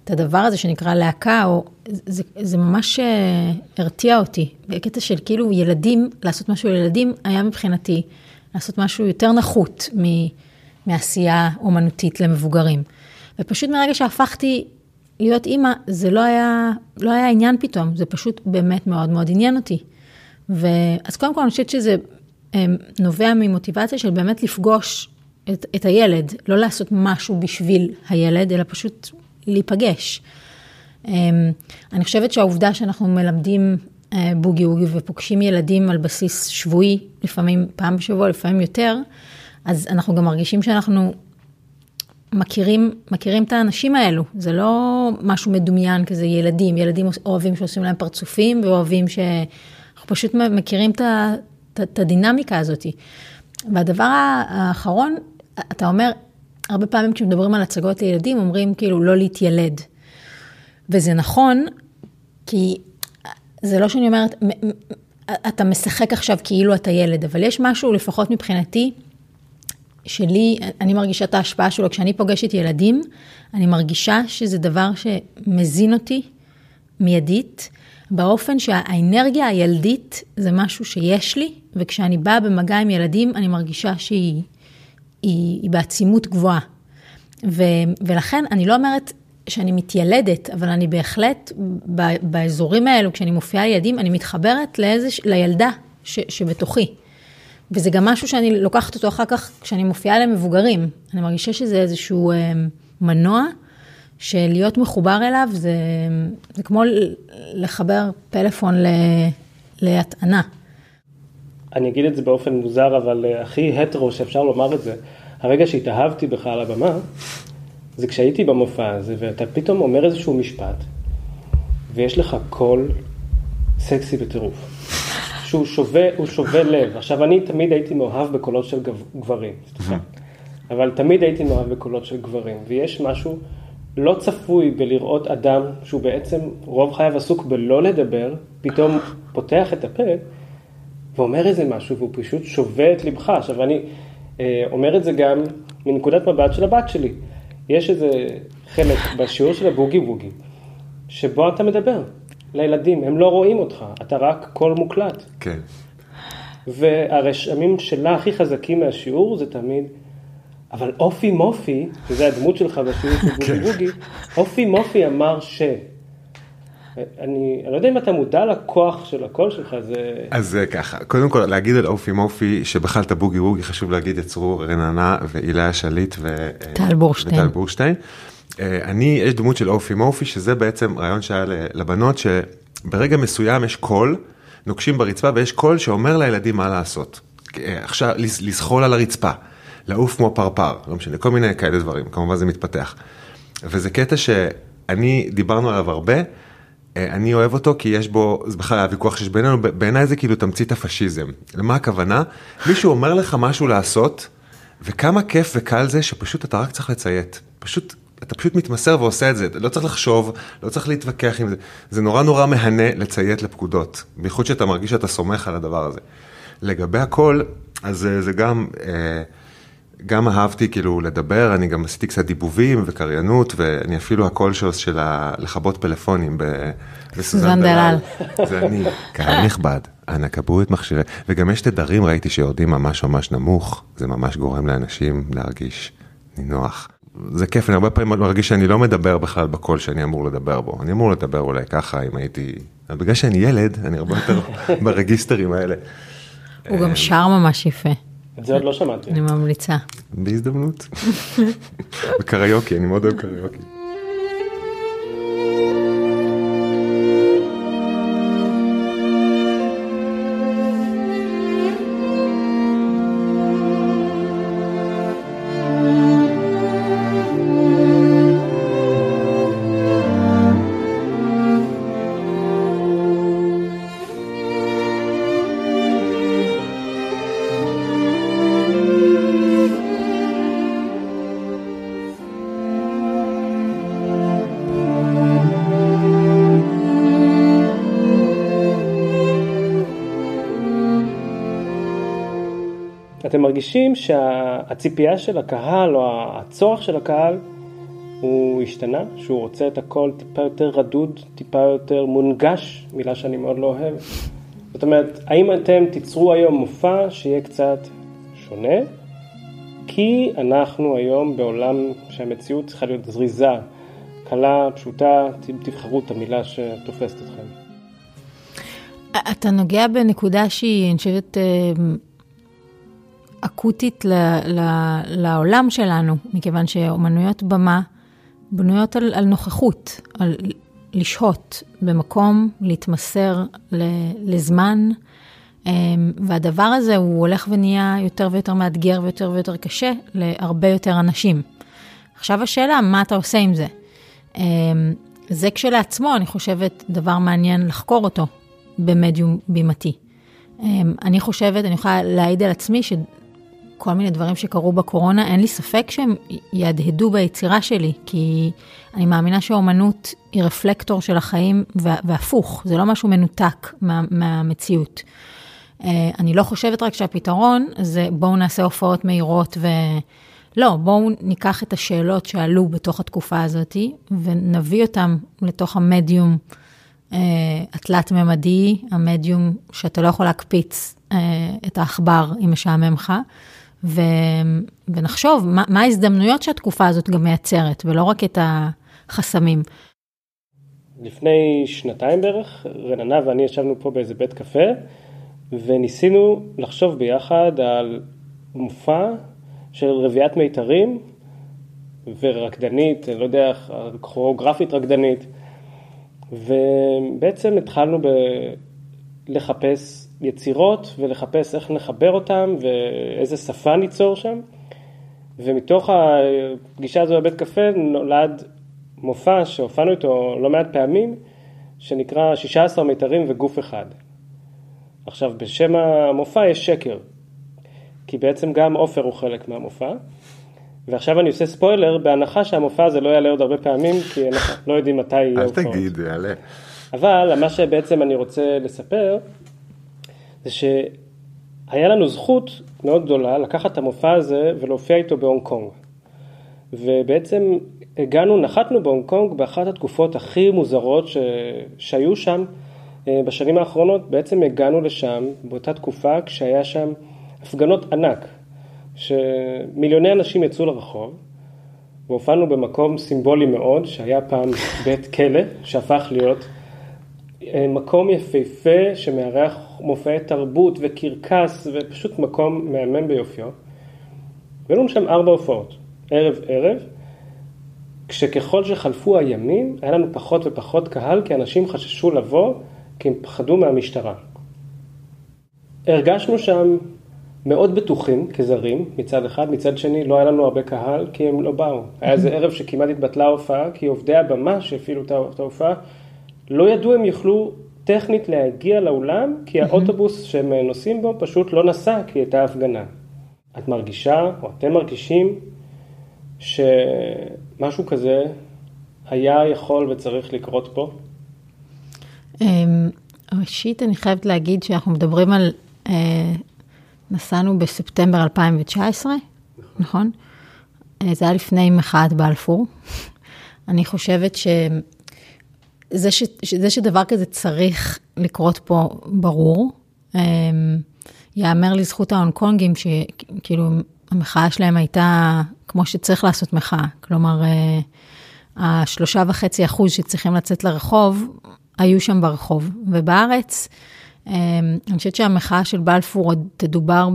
את הדבר הזה שנקרא להקה, או זה, זה ממש אה, הרתיע אותי. בקטע של כאילו ילדים, לעשות משהו לילדים, היה מבחינתי לעשות משהו יותר נחות מעשייה אומנותית למבוגרים. ופשוט מרגע שהפכתי להיות אימא, זה לא היה, לא היה עניין פתאום, זה פשוט באמת מאוד מאוד עניין אותי. ואז קודם כל אני חושבת שזה אמ, נובע ממוטיבציה של באמת לפגוש את, את הילד, לא לעשות משהו בשביל הילד, אלא פשוט להיפגש. אמ, אני חושבת שהעובדה שאנחנו מלמדים אה, בוגי ווגי ופוגשים ילדים על בסיס שבועי, לפעמים פעם בשבוע, לפעמים יותר, אז אנחנו גם מרגישים שאנחנו מכירים, מכירים את האנשים האלו, זה לא משהו מדומיין כזה ילדים, ילדים אוהבים שעושים להם פרצופים ואוהבים ש... אנחנו פשוט מכירים את, הדינמיקה הזאת. והדבר האחרון, אתה אומר, הרבה פעמים כשמדברים על הצגות לילדים, אומרים כאילו לא להתיילד. וזה נכון, כי זה לא שאני אומרת, אתה משחק עכשיו כאילו אתה ילד, אבל יש משהו, לפחות מבחינתי, שלי, אני מרגישה את ההשפעה שלו. כשאני פוגשת ילדים, אני מרגישה שזה דבר שמזין אותי מיידית, באופן שהאנרגיה הילדית זה משהו שיש לי, וכשאני באה במגע עם ילדים, אני מרגישה שהיא היא, היא בעצימות גבוהה. ו, ולכן אני לא אומרת שאני מתיילדת, אבל אני בהחלט, ב, באזורים האלו, כשאני מופיעה לילדים, אני מתחברת לאיזה, לילדה ש, שבתוכי. וזה גם משהו שאני לוקחת אותו אחר כך כשאני מופיעה למבוגרים. אני מרגישה שזה איזשהו אה, מנוע, שלהיות מחובר אליו זה, זה כמו לחבר פלאפון ל, להטענה. אני אגיד את זה באופן מוזר, אבל אה, הכי הטרו שאפשר לומר את זה, הרגע שהתאהבתי בך על הבמה, זה כשהייתי במופע הזה, ואתה פתאום אומר איזשהו משפט, ויש לך קול סקסי בטירוף. שהוא שובה, לב. עכשיו, אני תמיד הייתי מאוהב בקולות של גברים. אבל תמיד הייתי מאוהב בקולות של גברים, ויש משהו לא צפוי בלראות אדם שהוא בעצם רוב חייו עסוק בלא לדבר, פתאום פותח את הפה ואומר איזה משהו, והוא פשוט שובה את לבך. עכשיו, אני אה, אומר את זה גם מנקודת מבט של הבת שלי. יש איזה חלק בשיעור של הבוגי ווגי, שבו אתה מדבר לילדים, הם לא רואים אותך, אתה רק קול מוקלט. כן. והרשמים שלה הכי חזקים מהשיעור זה תמיד, אבל אופי מופי, שזה הדמות שלך בשיעור של בוגי כן. ווגי, אופי מופי אמר ש... אני, אני לא יודע אם אתה מודע לכוח של הקול שלך, זה... אז זה ככה, קודם כל להגיד על אופי מופי, שבכלל את הבוגי ווגי חשוב להגיד יצרו רננה והילה שליט ו... טל בורשטיין. וטל בורשטיין. אה, אני, יש דמות של אופי מופי, שזה בעצם רעיון שהיה לבנות, שברגע מסוים יש קול, נוקשים ברצפה ויש קול שאומר לילדים מה לעשות. אה, עכשיו, לזחול על הרצפה, לעוף כמו פרפר, לא משנה, כל מיני כאלה דברים, כמובן זה מתפתח. וזה קטע שאני, דיברנו עליו הרבה. אה, אני אוהב אותו כי יש בו, זה בכלל הוויכוח שיש בינינו, בעיניי זה כאילו תמצית הפשיזם. למה הכוונה? מישהו אומר לך משהו לעשות, וכמה כיף וקל זה שפשוט אתה רק צריך לציית. פשוט, אתה פשוט מתמסר ועושה את זה, לא צריך לחשוב, לא צריך להתווכח עם זה. זה נורא נורא מהנה לציית לפקודות, בייחוד שאתה מרגיש שאתה סומך על הדבר הזה. לגבי הכל, אז אה, זה גם... אה, גם אהבתי כאילו לדבר, אני גם עשיתי קצת דיבובים וקריינות, ואני אפילו הקול של לכבות פלאפונים בסוזן דלל. זה אני, קהל נכבד, אנא קבעו את מכשירי, וגם יש תדרים, ראיתי שיורדים ממש ממש נמוך, זה ממש גורם לאנשים להרגיש נינוח. זה כיף, אני הרבה פעמים מרגיש שאני לא מדבר בכלל בקול שאני אמור לדבר בו. אני אמור לדבר אולי ככה, אם הייתי... אבל בגלל שאני ילד, אני הרבה יותר ברגיסטרים האלה. הוא גם שר ממש יפה. את זה עוד לא שמעתי. אני ממליצה. בהזדמנות. בקריוקי, אני מאוד אוהב קריוקי. אתם מרגישים שהציפייה של הקהל או הצורך של הקהל הוא השתנה, שהוא רוצה את הכל טיפה יותר רדוד, טיפה יותר מונגש, מילה שאני מאוד לא אוהב. זאת אומרת, האם אתם תיצרו היום מופע שיהיה קצת שונה? כי אנחנו היום בעולם שהמציאות צריכה להיות זריזה, קלה, פשוטה, תבחרו את המילה שתופסת אתכם. אתה נוגע בנקודה שהיא, אני חושבת, אה, אקוטית ל, ל, לעולם שלנו, מכיוון שאומנויות במה בנויות על, על נוכחות, על לשהות במקום, להתמסר ל, לזמן, אמ, והדבר הזה הוא הולך ונהיה יותר ויותר מאתגר ויותר ויותר קשה להרבה יותר אנשים. עכשיו השאלה, מה אתה עושה עם זה? אמ, זה כשלעצמו, אני חושבת, דבר מעניין לחקור אותו במדיום בימתי. אמ, אני חושבת, אני יכולה להעיד על עצמי כל מיני דברים שקרו בקורונה, אין לי ספק שהם יהדהדו ביצירה שלי, כי אני מאמינה שהאומנות היא רפלקטור של החיים, והפוך, זה לא משהו מנותק מה, מהמציאות. אה, אני לא חושבת רק שהפתרון זה בואו נעשה הופעות מהירות ו... לא, בואו ניקח את השאלות שעלו בתוך התקופה הזאת ונביא אותן לתוך המדיום אה, התלת-ממדי, המדיום שאתה לא יכול להקפיץ אה, את העכבר אם משעמם לך, ו, ונחשוב מה, מה ההזדמנויות שהתקופה הזאת גם מייצרת, ולא רק את החסמים. לפני שנתיים בערך, רננה ואני ישבנו פה באיזה בית קפה, וניסינו לחשוב ביחד על מופע של רביעיית מיתרים ורקדנית, לא יודע, כוריאוגרפית רקדנית, ובעצם התחלנו ב... לחפש יצירות ולחפש איך נחבר אותם ואיזה שפה ניצור שם. ומתוך הפגישה הזו בבית קפה נולד מופע שהופענו איתו לא מעט פעמים, שנקרא 16 מיתרים וגוף אחד. עכשיו, בשם המופע יש שקר, כי בעצם גם עופר הוא חלק מהמופע. ועכשיו אני עושה ספוילר, בהנחה שהמופע הזה לא יעלה עוד הרבה פעמים, כי אנחנו לא יודעים מתי יהיה הופעות. אל תגיד, יעלה. אבל מה שבעצם אני רוצה לספר, זה שהיה לנו זכות מאוד גדולה לקחת את המופע הזה ולהופיע איתו בהונג קונג. ובעצם הגענו, נחתנו בהונג קונג באחת התקופות הכי מוזרות ש... שהיו שם אה, בשנים האחרונות. בעצם הגענו לשם באותה תקופה כשהיה שם הפגנות ענק, שמיליוני אנשים יצאו לרחוב, והופענו במקום סימבולי מאוד, שהיה פעם בית כלא, שהפך להיות מקום יפהפה שמארח מופעי תרבות וקרקס ופשוט מקום מהמם ביופיו. והיו שם ארבע הופעות, ערב ערב, כשככל שחלפו הימים היה לנו פחות ופחות קהל כי אנשים חששו לבוא כי הם פחדו מהמשטרה. הרגשנו שם מאוד בטוחים כזרים מצד אחד, מצד שני לא היה לנו הרבה קהל כי הם לא באו. היה איזה ערב שכמעט התבטלה ההופעה כי עובדי הבמה שהפעילו את ההופעה לא ידעו אם יוכלו טכנית להגיע לאולם, כי האוטובוס שהם נוסעים בו פשוט לא נסע, כי הייתה הפגנה. את מרגישה, או אתם מרגישים, שמשהו כזה היה יכול וצריך לקרות פה? אמ, ראשית, אני חייבת להגיד שאנחנו מדברים על, אה, נסענו בספטמבר 2019, נכון? נכון? אה, זה היה לפני מחאת בלפור. אני חושבת ש... זה, ש, זה שדבר כזה צריך לקרות פה, ברור. אמ, יאמר לזכות ההונג קונגים, שכאילו המחאה שלהם הייתה כמו שצריך לעשות מחאה. כלומר, אה, השלושה וחצי אחוז שצריכים לצאת לרחוב, היו שם ברחוב. ובארץ, אמ, אני חושבת שהמחאה של בלפור עוד תדובר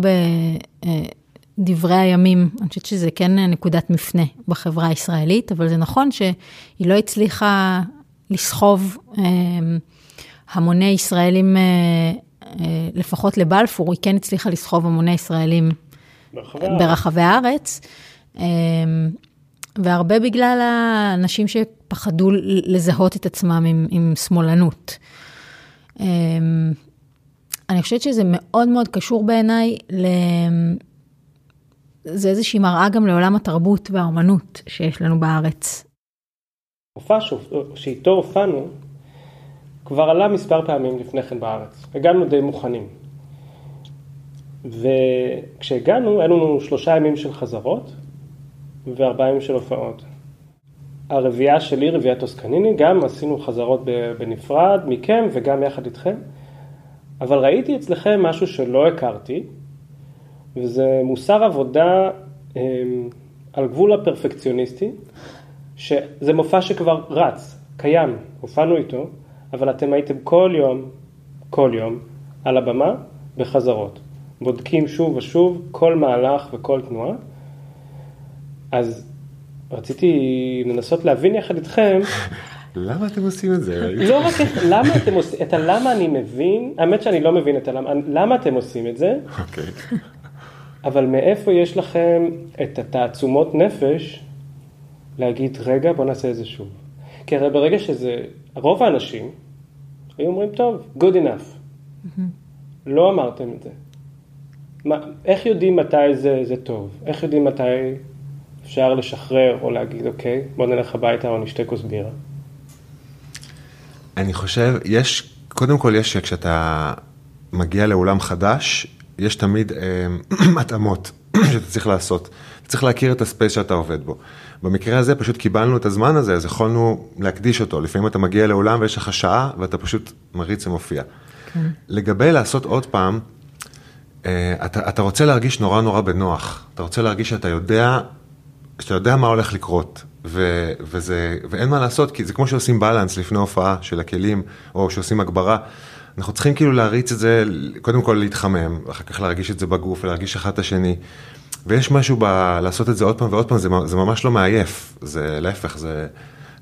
בדברי אה, הימים. אני חושבת שזה כן נקודת מפנה בחברה הישראלית, אבל זה נכון שהיא לא הצליחה לסחוב אמ, המוני ישראלים, אה, אה, לפחות לבלפור, היא כן הצליחה לסחוב המוני ישראלים ברחבי, ברחבי הארץ. אמ, והרבה בגלל האנשים שפחדו לזהות את עצמם עם, עם שמאלנות. אמ, אני חושבת שזה מאוד מאוד קשור בעיניי ל... זה איזושהי מראה גם לעולם התרבות והאומנות שיש לנו בארץ. מופע שאיתו הופענו כבר עלה מספר פעמים לפני כן בארץ. הגענו די מוכנים. וכשהגענו, היה לנו שלושה ימים של חזרות וארבעה ימים של הופעות. הרביעייה שלי, רביעיית טוסקניני, גם עשינו חזרות בנפרד מכם וגם יחד איתכם. אבל ראיתי אצלכם משהו שלא הכרתי, וזה מוסר עבודה אמ, על גבול הפרפקציוניסטי. שזה מופע שכבר רץ, קיים, הופענו איתו, אבל אתם הייתם כל יום, כל יום, על הבמה בחזרות. בודקים שוב ושוב כל מהלך וכל תנועה. אז רציתי לנסות להבין יחד איתכם. למה אתם עושים את זה? לא רק למה אתם עושים, את הלמה אני מבין, האמת שאני לא מבין את הלמה, למה אתם עושים את זה, אוקיי. אבל מאיפה יש לכם את התעצומות נפש להגיד, רגע, בוא נעשה את זה שוב. כי הרי ברגע שזה, רוב האנשים היו אומרים, טוב, good enough. Mm-hmm. לא אמרתם את זה. מה, איך יודעים מתי זה, זה טוב? איך יודעים מתי אפשר לשחרר או להגיד, אוקיי, בוא נלך הביתה או נשתה כוס בירה? אני חושב, יש, קודם כל יש שכשאתה מגיע לאולם חדש, יש תמיד אה, התאמות שאתה צריך לעשות. צריך להכיר את הספייס שאתה עובד בו. במקרה הזה פשוט קיבלנו את הזמן הזה, אז יכולנו להקדיש אותו. לפעמים אתה מגיע לאולם ויש לך שעה ואתה פשוט מריץ ומופיע. כן. לגבי לעשות עוד פעם, אתה, אתה רוצה להרגיש נורא נורא בנוח, אתה רוצה להרגיש שאתה יודע, שאתה יודע מה הולך לקרות, ו, וזה, ואין מה לעשות, כי זה כמו שעושים בלנס לפני הופעה של הכלים, או שעושים הגברה. אנחנו צריכים כאילו להריץ את זה, קודם כל להתחמם, ואחר כך להרגיש את זה בגוף ולהרגיש אחד את השני. ויש משהו ב... לעשות את זה עוד פעם ועוד פעם, זה, זה ממש לא מעייף, זה להפך, זה,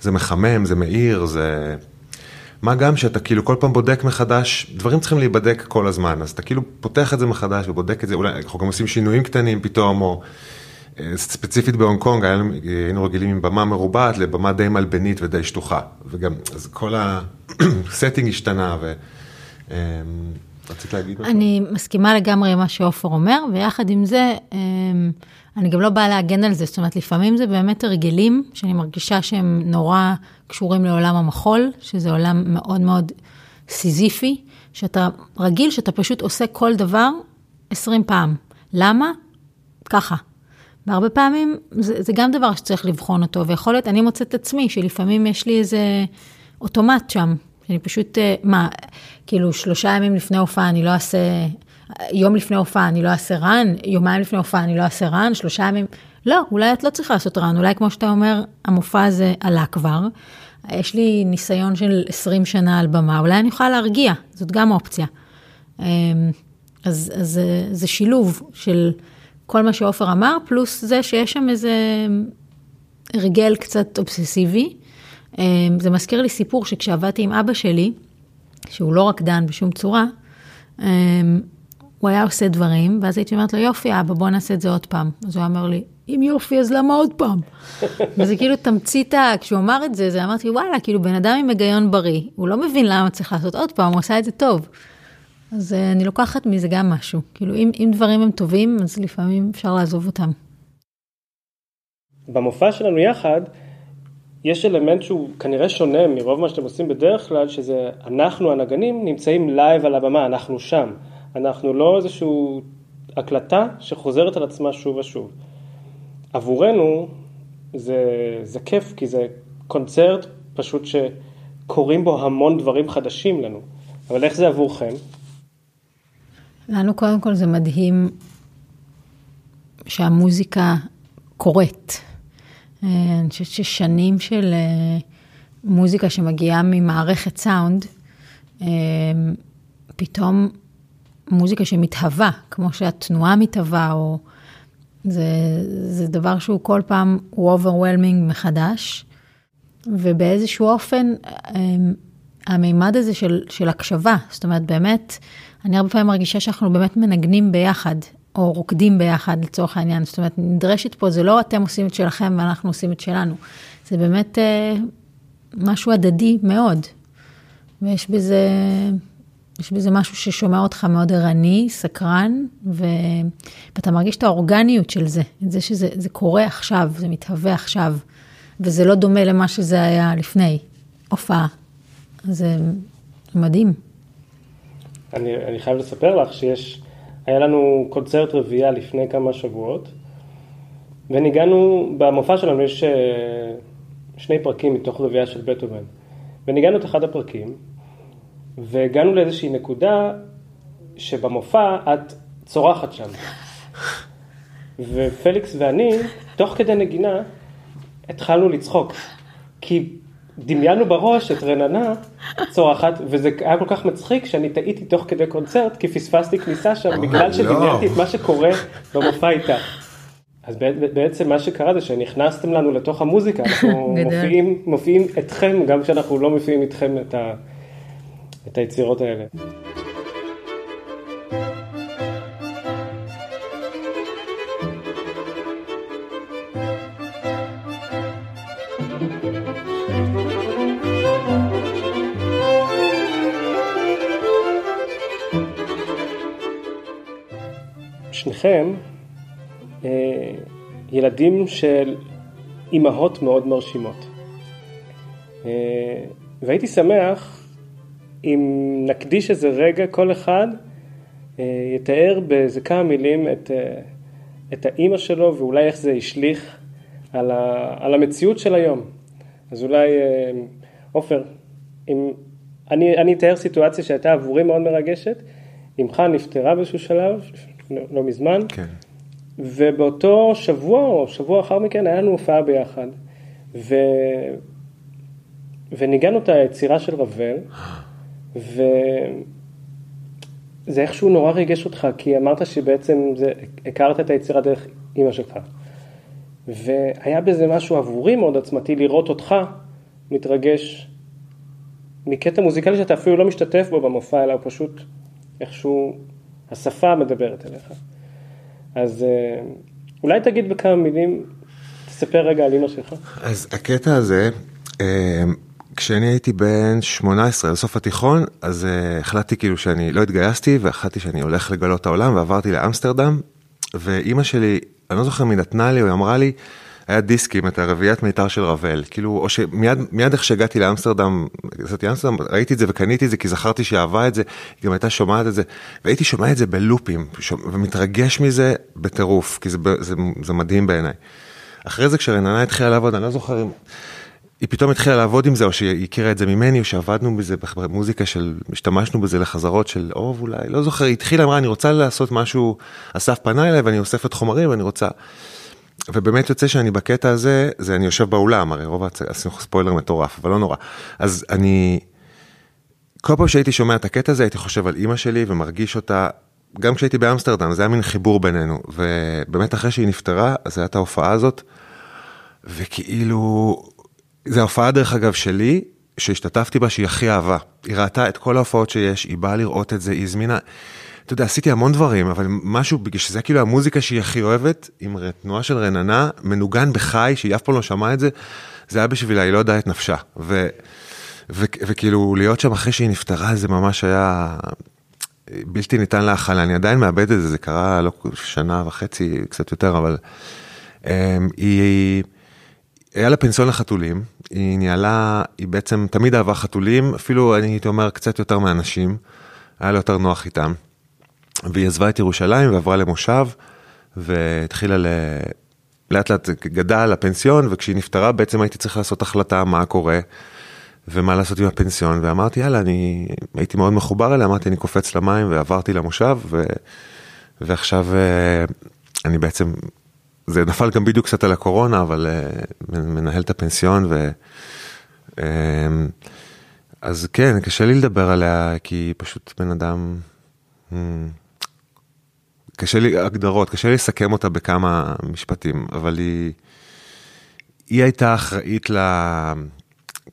זה מחמם, זה מאיר, זה... מה גם שאתה כאילו כל פעם בודק מחדש, דברים צריכים להיבדק כל הזמן, אז אתה כאילו פותח את זה מחדש ובודק את זה, אולי אנחנו גם עושים שינויים קטנים פתאום, או אה, ספציפית בהונג קונג, היינו רגילים עם במה מרובעת לבמה די מלבנית ודי שטוחה, וגם, אז כל ה setting השתנה, ו... רצית להגיד משהו? אני מסכימה לגמרי עם מה שעופר אומר, ויחד עם זה, אמ, אני גם לא באה להגן על זה, זאת אומרת, לפעמים זה באמת הרגלים שאני מרגישה שהם נורא קשורים לעולם המחול, שזה עולם מאוד מאוד סיזיפי, שאתה רגיל שאתה פשוט עושה כל דבר 20 פעם. למה? ככה. והרבה פעמים זה, זה גם דבר שצריך לבחון אותו, ויכול להיות, אני מוצאת את עצמי, שלפעמים יש לי איזה אוטומט שם, שאני פשוט, אה, מה, כאילו שלושה ימים לפני הופעה אני לא אעשה, יום לפני הופעה אני לא אעשה רן, יומיים לפני הופעה אני לא אעשה רן, שלושה ימים, לא, אולי את לא צריכה לעשות רן, אולי כמו שאתה אומר, המופע הזה עלה כבר, יש לי ניסיון של 20 שנה על במה, אולי אני יכולה להרגיע, זאת גם אופציה. אמ, אז, אז זה, זה שילוב של כל מה שעופר אמר, פלוס זה שיש שם איזה הרגל קצת אובססיבי. אמ, זה מזכיר לי סיפור שכשעבדתי עם אבא שלי, שהוא לא רקדן בשום צורה, אמ, הוא היה עושה דברים, ואז הייתי אומרת לו, יופי, אבא, בוא נעשה את זה עוד פעם. אז הוא אמר לי, אם יופי, אז למה עוד פעם? וזה כאילו תמצית, כשהוא אמר את זה, זה אמרתי, וואלה, כאילו בן אדם עם היגיון בריא, הוא לא מבין למה צריך לעשות עוד פעם, הוא עשה את זה טוב. אז uh, אני לוקחת מזה גם משהו. כאילו, אם, אם דברים הם טובים, אז לפעמים אפשר לעזוב אותם. במופע שלנו יחד, יש אלמנט שהוא כנראה שונה מרוב מה שאתם עושים בדרך כלל, שזה אנחנו הנגנים נמצאים live על הבמה, אנחנו שם. אנחנו לא איזושהי הקלטה שחוזרת על עצמה שוב ושוב. עבורנו זה, זה כיף, כי זה קונצרט פשוט שקורים בו המון דברים חדשים לנו. אבל איך זה עבורכם? לנו קודם כל זה מדהים שהמוזיקה קורית. אה, אני חושבת ששנים של אה, מוזיקה שמגיעה ממערכת סאונד, אה, פתאום מוזיקה שמתהווה, כמו שהתנועה מתהווה, או זה, זה דבר שהוא כל פעם, הוא overwhelming מחדש, ובאיזשהו אופן, המימד הזה של, של הקשבה, זאת אומרת, באמת, אני הרבה פעמים מרגישה שאנחנו באמת מנגנים ביחד. או רוקדים ביחד לצורך העניין. זאת אומרת, נדרשת פה, זה לא אתם עושים את שלכם ואנחנו עושים את שלנו. זה באמת אה, משהו הדדי מאוד. ויש בזה, יש בזה משהו ששומע אותך מאוד ערני, סקרן, ו... ואתה מרגיש את האורגניות של זה, את זה שזה זה קורה עכשיו, זה מתהווה עכשיו, וזה לא דומה למה שזה היה לפני הופעה. זה מדהים. אני, אני חייב לספר לך שיש... היה לנו קונצרט רביעייה לפני כמה שבועות, וניגענו, במופע שלנו יש אה, שני פרקים מתוך רביעייה של בטהובן, וניגענו את אחד הפרקים, והגענו לאיזושהי נקודה שבמופע את צורחת שם. ופליקס ואני, תוך כדי נגינה, התחלנו לצחוק. כי דמיינו בראש את רננה צורחת, וזה היה כל כך מצחיק שאני טעיתי תוך כדי קונצרט, כי פספסתי כניסה שם, אה, בגלל לא. שדמיינתי את מה שקורה במופע איתה. אז בעצם מה שקרה זה שנכנסתם לנו לתוך המוזיקה, אנחנו מופיעים, מופיעים אתכם, גם כשאנחנו לא מופיעים איתכם את, ה, את היצירות האלה. שניכם אה, ילדים של אימהות מאוד מרשימות. אה, והייתי שמח אם נקדיש איזה רגע כל אחד אה, יתאר באיזה כמה מילים את, את האימא שלו ואולי איך זה השליך על, ה, על המציאות של היום. אז אולי, עופר, אם אני, אני אתאר סיטואציה שהייתה עבורי מאוד מרגשת, אמך נפטרה באיזשהו שלב, לא, לא מזמן, כן. ובאותו שבוע או שבוע לאחר מכן היה לנו הופעה ביחד. ו... וניגענו את היצירה של רבל, וזה איכשהו נורא ריגש אותך, כי אמרת שבעצם זה... הכרת את היצירה דרך אימא שלך. והיה בזה משהו עבורי מאוד עצמתי לראות אותך מתרגש מקטע מוזיקלי שאתה אפילו לא משתתף בו במופע, אלא הוא פשוט איכשהו השפה מדברת אליך. אז אה, אולי תגיד בכמה מילים, תספר רגע על אימא שלך. אז הקטע הזה, אה, כשאני הייתי בן 18 לסוף התיכון, אז uh, החלטתי כאילו שאני לא התגייסתי והחלטתי שאני הולך לגלות העולם ועברתי לאמסטרדם, ואימא שלי, אני לא זוכר מי נתנה לי, היא אמרה לי, היה דיסקים, את הרביעיית מיתר של רבל, כאילו, או שמיד איך שהגעתי לאמסטרדם, עשיתי אמסטרדם, ראיתי את זה וקניתי את זה כי זכרתי שהיא אהבה את זה, היא גם הייתה שומעת את זה, והייתי שומע את זה בלופים, ומתרגש מזה בטירוף, כי זה, זה, זה מדהים בעיניי. אחרי זה כשרננה התחילה לעבוד, אני לא זוכר אם... היא פתאום התחילה לעבוד עם זה, או שהיא הכירה את זה ממני, או שעבדנו בזה במוזיקה של, השתמשנו בזה לחזרות של אוב אולי, לא זוכר, היא התחילה, אמרה, אני רוצה לעשות משהו, אסף פנה אליי ואני אוספת חומרים ואני רוצה... ובאמת יוצא שאני בקטע הזה, זה אני יושב באולם, הרי רוב ההצגה, עשינו ספוילר מטורף, אבל לא נורא. אז אני, כל פעם שהייתי שומע את הקטע הזה, הייתי חושב על אימא שלי ומרגיש אותה, גם כשהייתי באמסטרדם, זה היה מין חיבור בינינו, ובאמת אחרי שהיא נפטרה, אז הייתה ההופעה הזאת, וכאילו, זו ההופעה דרך אגב שלי, שהשתתפתי בה, שהיא הכי אהבה. היא ראתה את כל ההופעות שיש, היא באה לראות את זה, היא הזמינה... אתה יודע, עשיתי המון דברים, אבל משהו, בגלל שזה כאילו המוזיקה שהיא הכי אוהבת, עם תנועה של רננה, מנוגן בחי, שהיא אף פעם לא שמעה את זה, זה היה בשבילה, היא לא יודעה את נפשה. ו, ו, וכאילו, להיות שם אחרי שהיא נפטרה, זה ממש היה בלתי ניתן להכלה. אני עדיין מאבד את זה, זה קרה לא שנה וחצי, קצת יותר, אבל um, היא... היה לה פנסיון לחתולים, היא ניהלה, היא בעצם תמיד אהבה חתולים, אפילו אני הייתי אומר קצת יותר מאנשים, היה לה יותר נוח איתם. והיא עזבה את ירושלים ועברה למושב, והתחילה ל... לאט לאט גדל הפנסיון, וכשהיא נפטרה בעצם הייתי צריך לעשות החלטה מה קורה, ומה לעשות עם הפנסיון, ואמרתי יאללה, אני הייתי מאוד מחובר אליה, אמרתי אני קופץ למים ועברתי למושב, ו... ועכשיו אה, אני בעצם, זה נפל גם בדיוק קצת על הקורונה, אבל אה, מנהל את הפנסיון, ו... אה, אז כן, קשה לי לדבר עליה, כי היא פשוט בן אדם... קשה לי, הגדרות, קשה לי לסכם אותה בכמה משפטים, אבל היא, היא הייתה אחראית ל...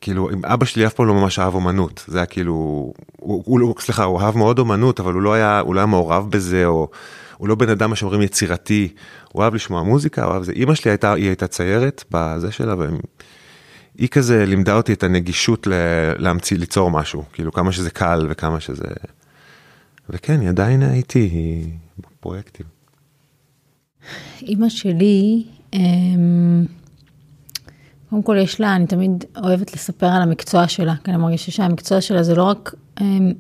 כאילו, עם אבא שלי אף פעם לא ממש אהב אומנות, זה היה כאילו, הוא, הוא, סליחה, הוא אהב מאוד אומנות, אבל הוא לא היה, הוא לא היה מעורב בזה, או הוא לא בן אדם, מה שאומרים, יצירתי, הוא אהב לשמוע מוזיקה, הוא אהב זה. אימא שלי הייתה, היא הייתה ציירת בזה שלה, והיא כזה לימדה אותי את הנגישות ל, להמציא, ליצור משהו, כאילו, כמה שזה קל וכמה שזה... וכן, היא עדיין הייתי, היא... פרויקטים? אימא שלי, אמ, קודם כל יש לה, אני תמיד אוהבת לספר על המקצוע שלה, כי אני מרגישה שהמקצוע שלה זה לא רק אמ,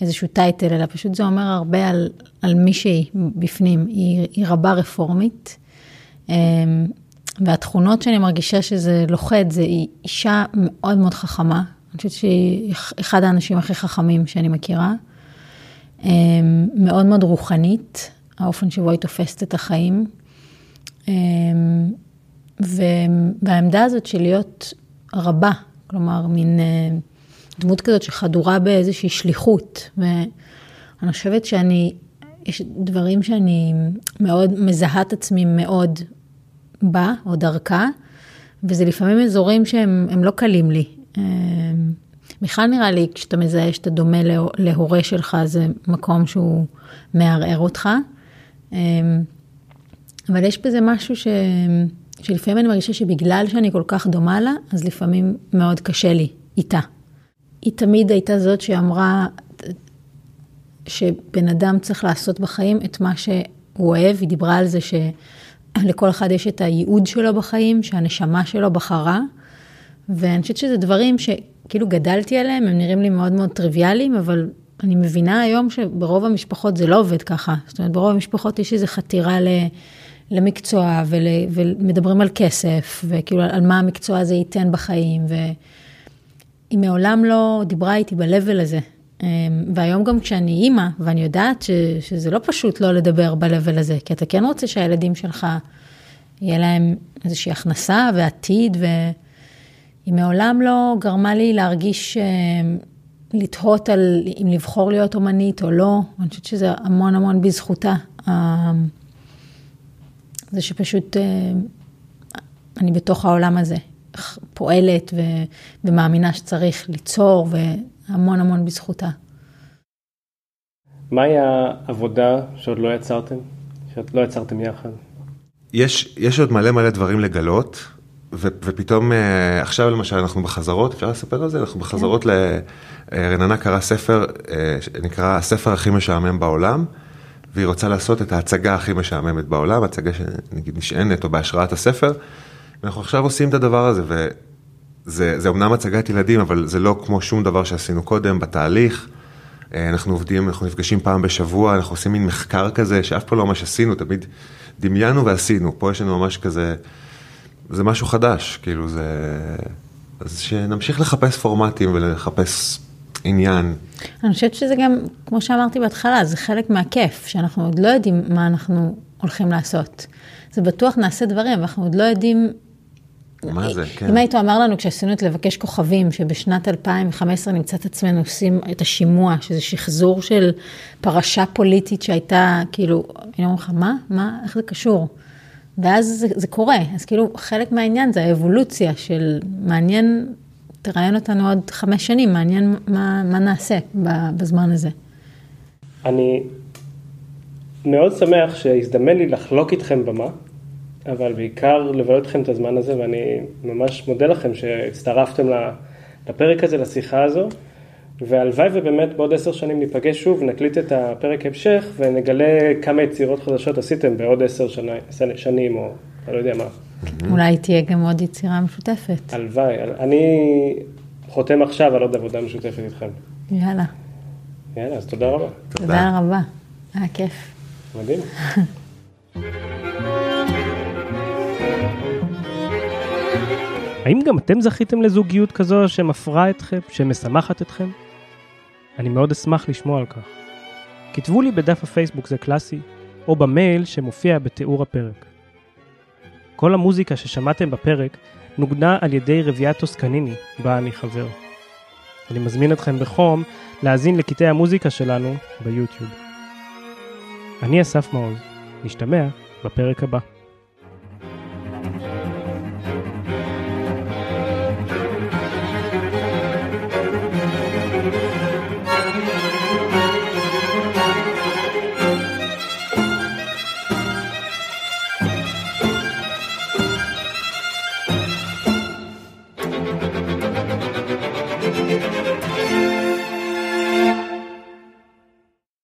איזשהו טייטל, אלא פשוט זה אומר הרבה על, על מי שהיא בפנים. היא, היא רבה רפורמית, אמ, והתכונות שאני מרגישה שזה לוכד, זה היא אישה מאוד מאוד חכמה. אני חושבת שהיא אחד האנשים הכי חכמים שאני מכירה. אמ, מאוד מאוד רוחנית, האופן שבו היא תופסת את החיים. אמ, והעמדה הזאת של להיות רבה, כלומר, מין אה, דמות כזאת שחדורה באיזושהי שליחות. ואני חושבת שאני, יש דברים שאני מאוד מזהה את עצמי מאוד בה, או דרכה, וזה לפעמים אזורים שהם לא קלים לי. בכלל נראה לי, כשאתה מזהה שאתה דומה להורה שלך, זה מקום שהוא מערער אותך. אמ, אבל יש בזה משהו ש... שלפעמים אני מרגישה שבגלל שאני כל כך דומה לה, אז לפעמים מאוד קשה לי איתה. היא תמיד הייתה זאת שאמרה שבן אדם צריך לעשות בחיים את מה שהוא אוהב, היא דיברה על זה שלכל אחד יש את הייעוד שלו בחיים, שהנשמה שלו בחרה, ואני חושבת שזה דברים ש... כאילו גדלתי עליהם, הם נראים לי מאוד מאוד טריוויאליים, אבל אני מבינה היום שברוב המשפחות זה לא עובד ככה. זאת אומרת, ברוב המשפחות יש איזו חתירה ל... למקצוע ול, ומדברים על כסף, וכאילו על מה המקצוע הזה ייתן בחיים, והיא מעולם לא דיברה איתי ב-level הזה. והיום גם כשאני אימא, ואני יודעת ש, שזה לא פשוט לא לדבר ב-level הזה, כי אתה כן רוצה שהילדים שלך, יהיה להם איזושהי הכנסה ועתיד, והיא מעולם לא גרמה לי להרגיש, אה, לתהות על אם לבחור להיות אומנית או לא, אני חושבת שזה המון המון בזכותה. זה שפשוט אה, אני בתוך העולם הזה, פועלת ו, ומאמינה שצריך ליצור, והמון המון בזכותה. מהי העבודה שעוד לא יצרתם? שעוד לא יצרתם יחד? יש, יש עוד מלא מלא דברים לגלות, ו, ופתאום אה, עכשיו למשל אנחנו בחזרות, אפשר לספר על זה? אנחנו בחזרות, כן. לרננה קרא ספר, אה, נקרא הספר הכי משעמם בעולם. והיא רוצה לעשות את ההצגה הכי משעממת בעולם, הצגה שנגיד נשענת או בהשראת הספר. ואנחנו עכשיו עושים את הדבר הזה, וזה אומנם הצגת ילדים, אבל זה לא כמו שום דבר שעשינו קודם בתהליך. אה, אנחנו עובדים, אנחנו נפגשים פעם בשבוע, אנחנו עושים מין מחקר כזה, שאף פעם לא ממש עשינו, תמיד דמיינו ועשינו. פה יש לנו ממש כזה, זה משהו חדש, כאילו זה... אז שנמשיך לחפש פורמטים ולחפש עניין. אני חושבת שזה גם, כמו שאמרתי בהתחלה, זה חלק מהכיף, שאנחנו עוד לא יודעים מה אנחנו הולכים לעשות. זה בטוח נעשה דברים, אבל אנחנו עוד לא יודעים... מה זה, כן. אם היית אומר לנו כשעשינו את לבקש כוכבים, שבשנת 2015 נמצא את עצמנו עושים את השימוע, שזה שחזור של פרשה פוליטית שהייתה, כאילו, אני אומר לך, מה? מה? איך זה קשור? ואז זה, זה קורה, אז כאילו חלק מהעניין זה האבולוציה של מעניין תראיין אותנו עוד חמש שנים, מעניין מה, מה נעשה בזמן הזה. אני מאוד שמח שהזדמן לי לחלוק איתכם במה, אבל בעיקר לבלות איתכם את הזמן הזה, ואני ממש מודה לכם שהצטרפתם לפרק הזה, לשיחה הזו, והלוואי ובאמת בעוד עשר שנים ניפגש שוב, נקליט את הפרק המשך ונגלה כמה יצירות חדשות עשיתם בעוד עשר שנים, או אני לא יודע מה. אולי תהיה גם עוד יצירה משותפת. הלוואי, אני חותם עכשיו על עוד עבודה משותפת איתכם. יאללה. יאללה, אז תודה רבה. תודה רבה, היה כיף. מדהים. האם גם אתם זכיתם לזוגיות כזו שמפרה אתכם, שמשמחת אתכם? אני מאוד אשמח לשמוע על כך. כתבו לי בדף הפייסבוק זה קלאסי, או במייל שמופיע בתיאור הפרק. כל המוזיקה ששמעתם בפרק נוגנה על ידי רביעיית טוסקניני, בה אני חבר. אני מזמין אתכם בחום להאזין לקטעי המוזיקה שלנו ביוטיוב. אני אסף מעוז, נשתמע בפרק הבא.